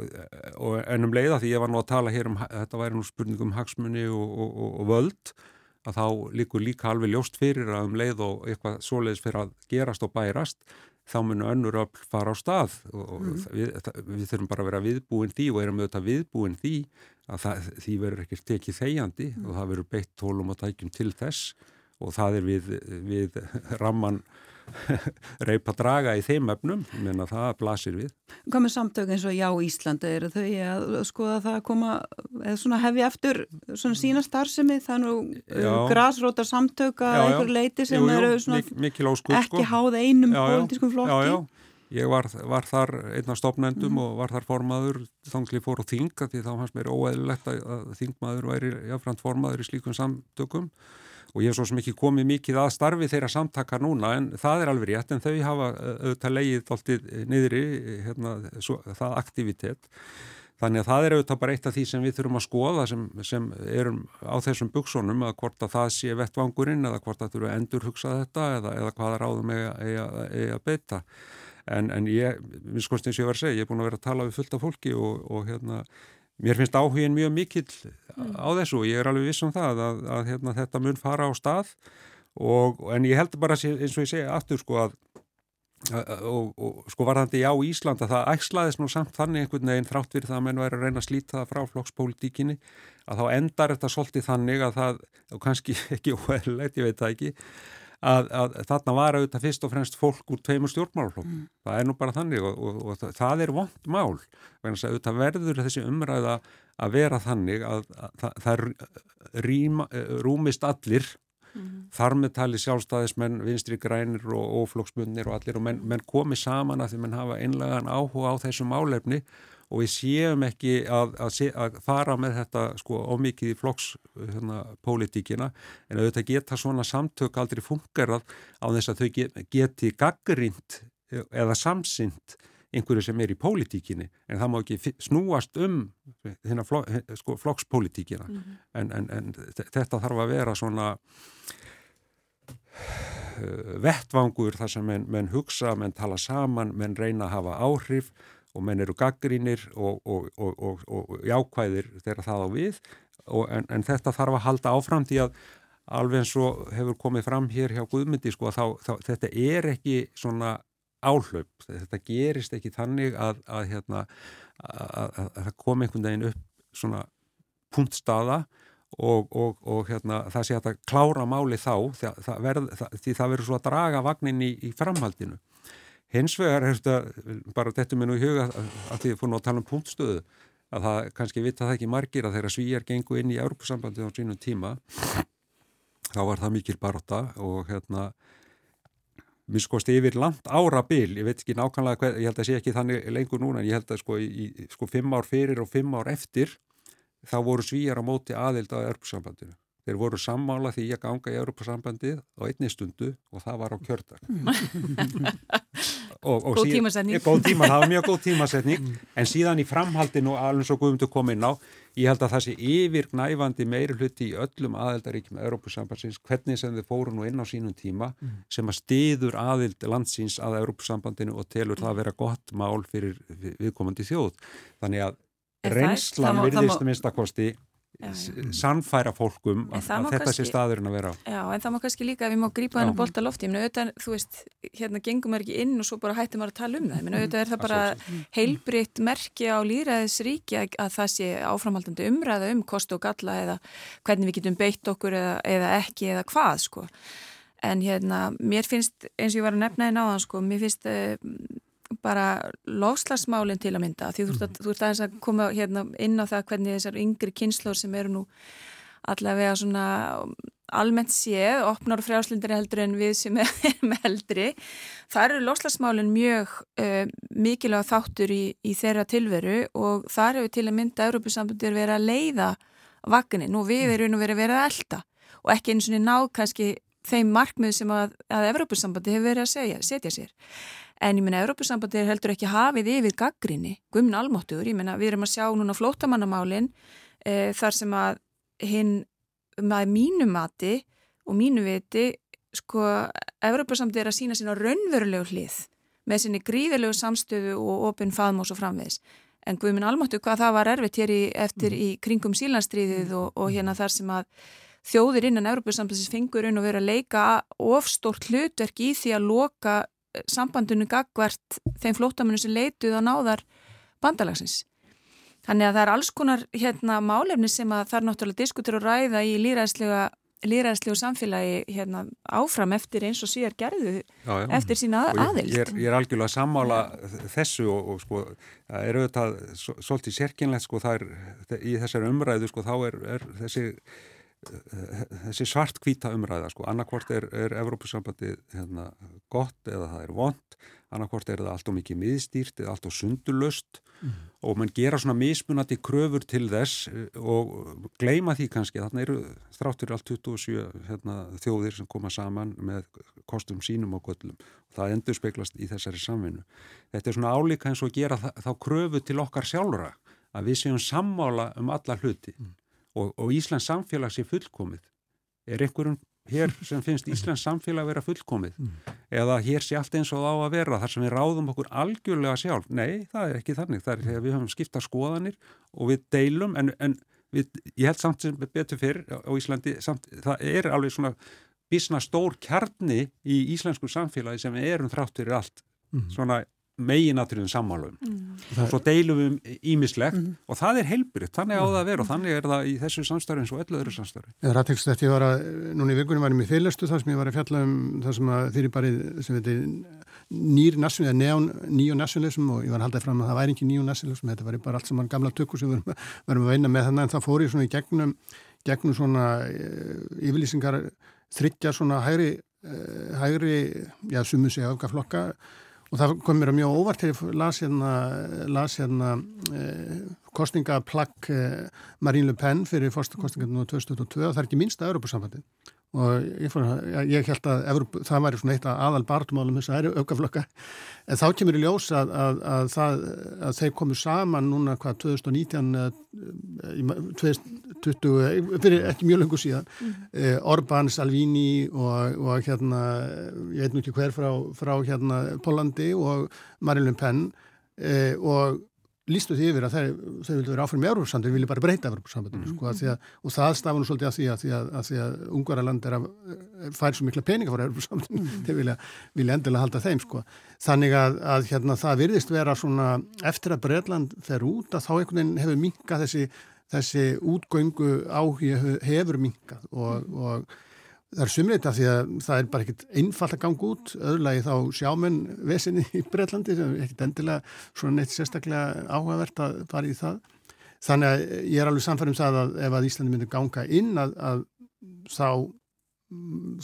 og ennum leiða því ég var nú að tala hér um, þetta væri nú spurning um hagsmunni og völd að þá líkur líka alveg ljóst fyrir að um leið og eitthvað svoleiðis fyrir að gerast og bærast þá munu önnur öll fara á stað og mm. við, við þurfum bara að vera viðbúin því og erum auðvitað viðbúin því að það, því verður ekkert tekið þegjandi mm. og það verður beitt tólum og tækjum til þess og það er við, við ramman (laughs) reypa draga í þeim efnum menna það blasir við. Hvað með samtök eins og Já Íslandi eru þau að skoða það að koma eða svona hefja eftir svona sína starfsemi? Það er nú uh, grásrótar samtök að einhver leiti sem jú, jú, eru svona mik óskuð, ekki sko. háð einum pólitískum flokki. já, já. Ég var, var þar einna stopnendum mm. og var þar formaður þangli fór á þinga því þá hans mér óeðlilegt að þingmaður væri jáfnframt formaður í slíkum samtökum. og ég hef svo sem ekki komið mikið að starfi þeirra samtaka núna en það er alveg rétt en þau hafa auðvitað leið alltið niðri hérna, svo, það aktivitet. Þannig að það er auðvitað bara eitt af því sem við þurfum að skoða sem, sem erum á þessum buksunum að hvort að það sé vettvangurinn eða hvort að þurfum að endur hugsa þetta eða, eða hvaða ráðum eiga að beita. En, en ég, minnst konstins ég var að segja, ég er búin að vera að tala við fullt af fólki og, og hérna Mér finnst áhugin mjög mikill mm. á þessu og ég er alveg viss um það að, að hérna, þetta mun fara á stað og, en ég held bara eins og ég segja aftur sko að og, og sko varðandi já Ísland að það ægslaðist nú samt þannig einhvern veginn þrátt fyrir það að menn væri að reyna að slíta það frá flokkspolítíkinni að þá endar þetta svolítið þannig að það, og kannski (laughs) ekki óæðilegt, ég veit það ekki að, að þarna var auðvitað fyrst og fremst fólk úr tveimur stjórnmálaflokk. Mm. Það er nú bara þannig og, og, og það, það er vond mál. Það verður þessi umræða að vera þannig að, að það rýma, rúmist allir mm. þar með tali sjálfstæðismenn, vinstri grænir og óflokksmunir og allir og menn, menn komi saman að því menn hafa einlegan áhuga á þessu málefni og við séum ekki að, að, sé, að fara með þetta sko ómikið í flokkspolítíkina hérna, en auðvitað geta svona samtök aldrei fungerað á þess að þau geti gaggrind eða samsynt einhverju sem er í pólitíkinni. En það má ekki snúast um flok, sko, flokkspolítíkina mm -hmm. en, en, en þetta þarf að vera svona uh, vettvangur þar sem menn, menn hugsa, menn tala saman, menn reyna að hafa áhrif og menn eru gaggrínir og, og, og, og jákvæðir þegar það á við. En, en þetta þarf að halda áfram því að alveg eins og hefur komið fram hér hjá Guðmyndi sko þá, þá, þetta er ekki svona áhlaup, þetta gerist ekki þannig að, að, hérna, að, að það kom einhvern veginn upp svona punktstaða og, og, og hérna, það sé að það klára máli þá. Það, það verð, því það verður svo að draga vagnin í, í framhaldinu Hins vegar er þetta, bara þetta minn og í huga að, því að fórum að tala um punktstöðu að það kannski vita það ekki margir að þeirra svíjar gengu inn í Europasambandi á sínum tíma þá var það mikil baróta og hérna miskosti yfir langt ára bil, ég veit ekki nákvæmlega hvað, ég held að sé ekki þannig lengur núna en ég held að sko, í, sko fimm ár fyrir og fimm ár eftir þá voru svíjar á móti aðild á Europasambandinu. Þeir voru sammála því að ganga í Europasambandið á einni stundu og það var á kjördag. (laughs) (laughs) góð tímasetning. Góð tíma, það var mjög góð (laughs) tímasetning en síðan í framhaldinu alveg svo guðum til komin á ég held að það sé yfirgnæfandi meiri hluti í öllum aðildaríkjum Europasambandsins, hvernig sem þið fóru nú inn á sínum tíma sem að stiður aðild landsins að Europasambandinu og telur það að vera gott mál fyrir viðkomandi þjóð. Þannig að reynslan virðist minnstakosti sannfæra fólkum að, að þetta kannski, sé staðurinn að vera á. Já, en það má kannski líka að við má grípa henni bólta lofti, ég meina auðvitað, þú veist, hérna gengum maður ekki inn og svo bara hættum maður að tala um það, ég meina auðvitað er það bara heilbritt merki á líraðisríki að, að það sé áframhaldandi umræða um kost og galla eða hvernig við getum beitt okkur eða, eða ekki eða hvað, sko. En hérna, mér finnst, eins og ég var að nefna í náðan, sko, mér finnst bara lofslagsmálinn til að mynda því þú ert, mm. ert aðeins að koma hérna inn á það hvernig þessar yngri kynnslóður sem eru nú allavega svona almennt séð, opnar og frjáslindir heldur en við sem (laughs) erum heldri það eru lofslagsmálinn mjög uh, mikilvæg þáttur í, í þeirra tilveru og þar hefur til að mynda Európusambandir verið að leiða vagnin, nú við mm. erum verið að vera að elda og ekki eins og náð kannski þeim markmið sem að, að Európusambandi hefur verið að segja, setja sér En ég menna, Európusambandi er heldur ekki hafið yfir gaggrinni, gumin almáttur, ég menna, við erum að sjá núna flótamannamálinn e, þar sem að hinn, með mínu mati og mínu viti, sko, Európusambandi er að sína sína raunverulegu hlið með sinni gríðilegu samstöðu og opinn faðm og framvegs. En gumin almáttur, hvað það var erfitt hér í, eftir mm. í kringum sílanstríðið og, og hérna þar sem að þjóðir innan Európusambandsins fengur inn og verið að leika ofstórt hlutverk í því að loka sambandinu gagvert þeim flótamennu sem leituð á náðar bandalagsins. Þannig að það er alls konar hérna, málefni sem að það er náttúrulega diskutur og ræða í líræðslegu samfélagi hérna, áfram eftir eins og síðar gerðu já, já. eftir sína aðild. Ég, ég er algjörlega að sammála þessu og, og sko, það er auðvitað svolítið sérkynlegt sko, er í þessari umræðu sko, þá er, er þessi þessi svart kvíta umræða sko, annarkvort er, er Evrópusambandið hérna, gott eða það er vond annarkvort er það allt og mikið miðstýrt eða allt og sundulöst mm. og mann gera svona mismunati kröfur til þess eh, og gleima því kannski. Þarna eru þráttur allt 27 hérna, þjóðir sem koma saman með kostum sínum og göllum. Og það endur speiklast í þessari samvinnu. Þetta er svona álíka eins og gera þá kröfu til okkar sjálfra að við séum sammála um alla hluti. Mm og, og Íslands samfélag sé fullkomið. Er einhverjum hér sem finnst Íslands samfélag vera fullkomið mm. eða hér sé allt eins og á að vera þar sem við ráðum okkur algjörlega sjálf? Nei, það er ekki þannig. Það er þegar við höfum skipta skoðanir og við deilum en, en við, ég held samt sem betur fyrr á Íslandi, samt, það er alveg svona bísna stór kjarni í íslensku samfélagi sem við erum þráttur í allt. Mm. Svona meginatriðum sammálum mm. og svo deilum við ímislegt mm. og það er heilbritt, þannig á það að vera og þannig er það í þessu samstarfi eins og öllu öðru samstarfi Það er aðtekst þetta, ég var að, núna í vikunum varum ég fyrirlestu þar sem ég var að fjalla um það sem að þeirri bara, sem veitir nýr nationalism, neon, nýjó nationalism og ég var að halda fram að það væri ekki nýjó nationalism þetta var bara allt saman gamla tökku sem við varum að veina með þannig en það fór ég svona í gegnum gegnum svona eh, yfirlýsingar þryggja svona hægri, eh, hægri já, sumu sig afgaflokka og það kom mér að mjög óvart þegar ég las hérna, las hérna eh, kostningaplagg eh, Marine Le Pen fyrir fórstakostningarnu 2022 og það er ekki minnsta Europasambandi og ég, fór, ég held að Evrop, það væri svona eitt aðal bartumálum þess að eru aukaflokka. En þá kemur í ljós að, að, að, að þeir komu saman núna hvað 2019 2020 fyrir ekki mjög lengur síðan mm. eh, Orbán, Salvini og, og hérna ég veit nú ekki hver frá, frá hérna Pólandi og Marine Le Pen eh, og lístu því yfir að þeir, þeir vilja vera áfram með Európsambandinu, þeir vilja bara breyta Európsambandinu mm. sko, að, og það stafur nú svolítið að því að því að, að, að Ungvaraland er að færi svo mikla peninga fór Európsambandinu, mm. þeir vilja, vilja endilega halda þeim sko. Þannig að hérna, það virðist vera svona eftir að Breitland fer út að þá einhvern veginn hefur minkað þessi, þessi útgöngu áhuga hefur minkað og, og Það er sumleita því að það er bara ekkit einfalt að ganga út, öðrulegi þá sjámenn vesinni í Breitlandi sem er ekkit endilega svona neitt sérstaklega áhugavert að fara í það. Þannig að ég er alveg samfærið um það að ef að Íslandi myndir ganga inn að, að þá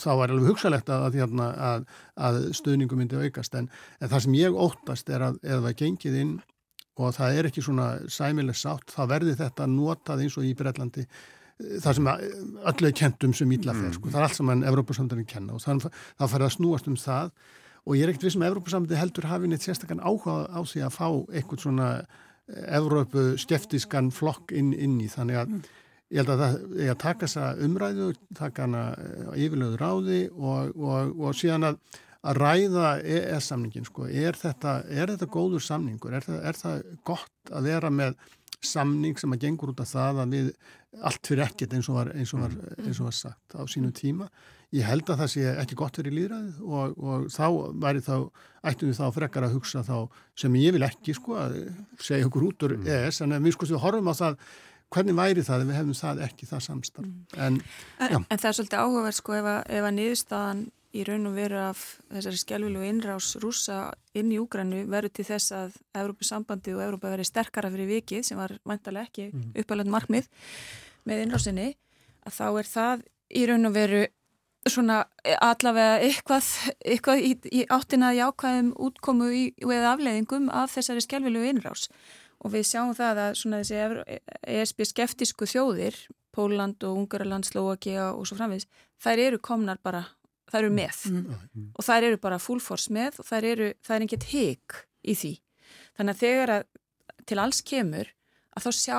þá var alveg hugsalegt að, hérna, að, að stuðningu myndi aukast. En, en það sem ég óttast er að ef það gengið inn og það er ekki svona sæmileg sátt þá verði þetta notað eins og í Breitlandi það sem öllu er kent um sem íllafer, sko. það er allt sem mann Evrópusamtöndin kenna og þannig þá fær það snúast um það og ég er ekkert við sem um Evrópusamtöndi heldur hafi neitt sérstaklega áhuga á því að fá eitthvað svona eh, Evrópu skeftiskan flokk inn, inn í þannig að mm. ég held að það er að taka þessa umræðu, taka hana eh, yfirlöður á því og, og, og síðan að, að ræða ES-samningin, sko, er þetta, er þetta góður samningur, er það, er það gott að vera með samning sem að gengur út af það að við allt fyrir ekkert eins og var, eins og var, eins og var sagt á sínum tíma. Ég held að það sé ekki gott fyrir líðræðið og, og þá væri þá, ættum við þá frekar að hugsa þá sem ég vil ekki sko að segja okkur út úr mm. ES en við sko við horfum á það hvernig væri það ef við hefum það ekki það samstarf. Mm. En, en, en það er svolítið áhugaverð sko ef að, ef að niðurstaðan í raun og veru af þessari skjálfilu innrás rúsa inn í Úgrannu verður til þess að Európa-sambandi og Európa verið sterkara fyrir vikið sem var vantarlega ekki mm. uppalönd markmið með innrásinni að þá er það í raun og veru svona allavega eitthvað, eitthvað í, í áttina jákvæðum útkomu í, eða afleiðingum af þessari skjálfilu innrás og við sjáum það að svona þessi ESB skeftisku þjóðir Póland og Ungaraland, Slovakia og svo framvegis, þær eru komnar bara það eru með mm. mm. og það eru bara full force með og það eru, það er ekkert higg í því. Þannig að þegar að til alls kemur að þá sjá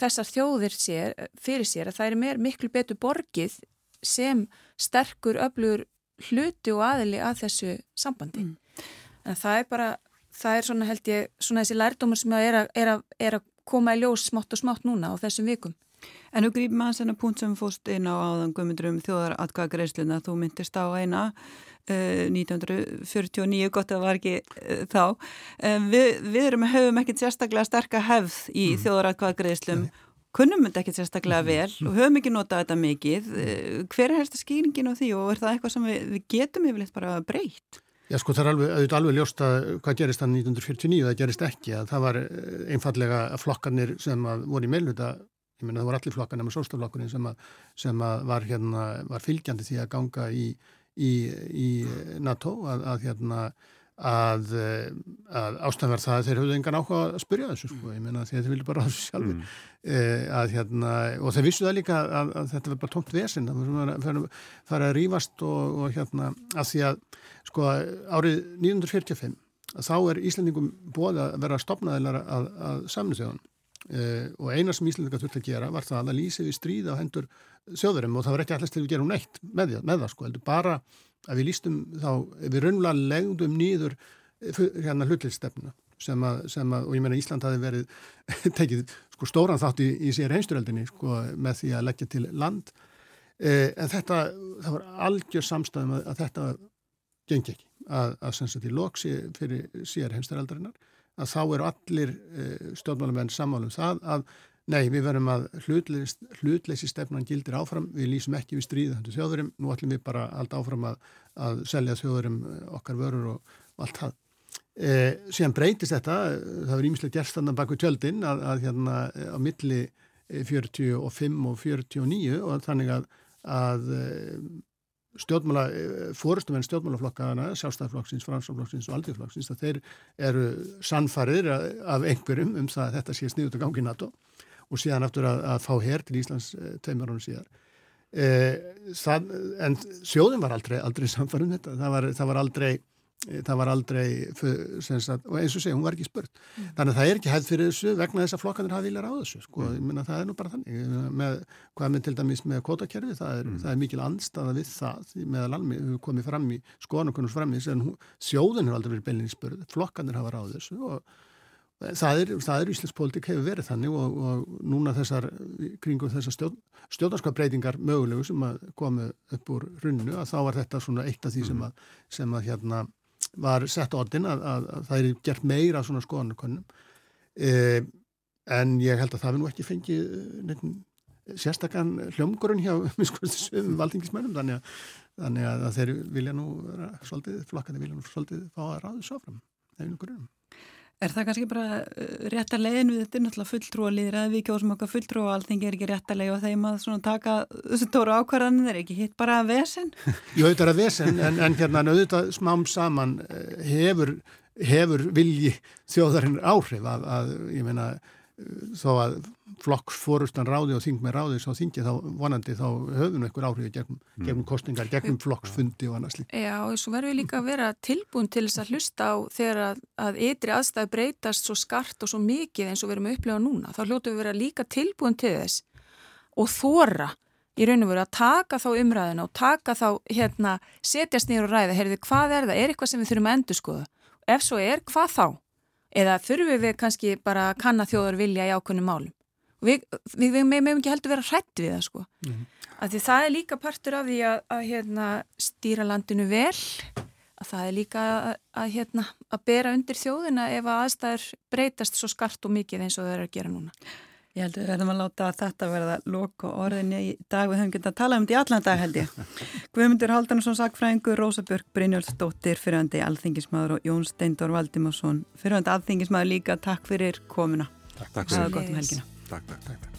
þessar þjóðir sér, fyrir sér að það er meir miklu betur borgið sem sterkur öflugur hluti og aðili að þessu sambandi. Mm. En það er bara, það er svona held ég, svona þessi lærdómar sem er að, er að, er að koma í ljós smátt og smátt núna á þessum vikum. En nú grýpum maður þennan punkt sem fóst inn á áðan guðmundur um þjóðaratkvæðagreisluna, þú myndist á eina uh, 1949, gott að það var ekki uh, þá. Um, við, við erum, höfum ekkert sérstaklega sterkar hefð í mm. þjóðaratkvæðagreislum, kunnum þetta ekkert sérstaklega mm-hmm. vel og höfum ekki notað þetta mikið. Uh, hver er helst að skýringin á því og er það eitthvað sem við, við getum yfirleitt bara breytt? Já sko það er alveg, alveg ljóst að hvað gerist það 1949 það gerist ekki að það var einfallega flokkarnir sem voru í meilhuta ég menna það voru allir flokkar nema sólstaflokkurinn sem, sem að var, hérna, var fylgjandi því að ganga í, í, í NATO að, að hérna að, að ástæðan verð það að þeir höfðu engan áhuga að spyrja þessu sko, ég menna því að þeir vilja bara á þessu sjálfur mm. eh, að hérna, og þeir vissu það líka að, að þetta var bara tómt vesen. Það var að fara að rýfast og, og hérna að því að sko árið 1945 þá er Íslandingum bóð að vera stopnaðilar að, að samnu þjóðan Uh, og eina sem Íslandika þurfti að gera var það að lýsa við stríð á hendur þjóðurum og það var ekki allast til að gera hún neitt með, með það sko, heldur bara að við lýstum þá, við raunlega legðum nýður eh, hérna hlutlistefnuna sem að, sem að, og ég menna Ísland hafi verið (laughs) tekið sko stóran þátt í, í sér heimsturöldinni sko með því að leggja til land. Uh, en þetta, það var algjör samstæðum að, að þetta gengi ekki að, að sem sagt í loksi fyrir sér heimsturöldarinnar að þá eru allir uh, stjórnmálamenn sammálum það að nei, við verum að hlutleysi, hlutleysi stefnan gildir áfram, við lýsum ekki við stríða þannig þjóðurum, nú ætlum við bara allt áfram að, að selja þjóðurum eh, okkar vörur og, allt það. Eh, síðan breytist þetta, það verður ímislega gerstanna baku tjöldin að, að hérna á milli 45 og 49 og þannig að, að stjórnmála, eh, fórustumenn stjórnmálaflokkana, sjálfstæðarflokksins, fransaflokksins og aldriðflokksins, að þeir eru sannfarir af einhverjum um það að þetta sé sniðut að gangi NATO og síðan aftur að, að fá hér til Íslands eh, tveimur ánum síðar. Eh, það, en sjóðin var aldrei, aldrei samfarið um þetta, það var, það var aldrei það var aldrei sagt, og eins og segja, hún var ekki spurt mm. þannig að það er ekki hægt fyrir þessu vegna þess að flokkanir hafa viljar á þessu sko. mm. minna, það er nú bara þannig með, hvað með til dæmis með kvotakerfi það er, mm. það er mikil andstaða við það meðal almi, við komum fram í skoðanakunus fram í sjóðin hefur aldrei verið beilinni spurt, flokkanir hafa ráð þessu og það er, er Íslands politik hefur verið þannig og, og núna þessar kringum þessar stjórn, stjórnarskapbreytingar mögulegu sem að komu upp úr runnu að þá var þetta svona eitt af því sem mm. að, sem að hérna var sett orðin að, að, að það er gert meira svona skoðanakönnum e, en ég held að það við nú ekki fengið nefn, sérstakann hljómgurinn hjá (laughs) um valdingismennum þannig að, þannig að þeir vilja nú vera svolítið, flokkandi vilja nú svolítið fá að ráðu sáfram einu grunnum. Er það kannski bara uh, rétt að leiðin við þetta er náttúrulega fulltrú að líðra við kjóðum okkar fulltrú og allþingi er ekki rétt að leiða og þeim að taka þessu tóru ákvarðanir er ekki hitt bara að vesen? (laughs) Jú, auðvitað er að vesen en, en hérna auðvitað smám saman eh, hefur, hefur vilji þjóðarinn áhrif að, að ég meina þó að flokksfórustan ráði og þing með ráði svo þingi þá vonandi þá höfum við einhver áhrif gegnum, mm. gegnum kostingar, gegnum flokksfundi og annars líka. Já og svo verðum við líka að vera tilbúin til þess að hlusta á þegar að, að ytri aðstæði breytast svo skart og svo mikið eins og við erum að upplega núna. Þá hljótu við vera líka tilbúin til þess og þóra í raun og veru að taka þá umræðina og taka þá hérna setjast nýður og ræða, heyrðu hvað er það, er eitthvað sem við þurfum að endur skoða? Ef svo er, hvað þá? eða þurfum við kannski bara að kanna þjóðar vilja í ákveðnum málum. Við, við, við meðum ekki heldur vera hrætt við það sko. Mm. Því það er líka partur af því að, að hérna, stýra landinu vel, að það er líka að, að, hérna, að bera undir þjóðina ef að aðstæður breytast svo skart og mikið eins og það er að gera núna. Ég held að við verðum að láta þetta verða loka orðinni í dag við höfum getað að tala um þetta í allan dag held ég. (laughs) Guðmundur Haldarsson Sakfræðingur, Rósa Björk Brynjólfsdóttir, fyrirhandi alþingismadur og Jón Steindor Valdimarsson, fyrirhandi alþingismadur líka. Takk fyrir komuna. Takk, takk fyrir. Það er gott um helgina. Takk, takk, takk.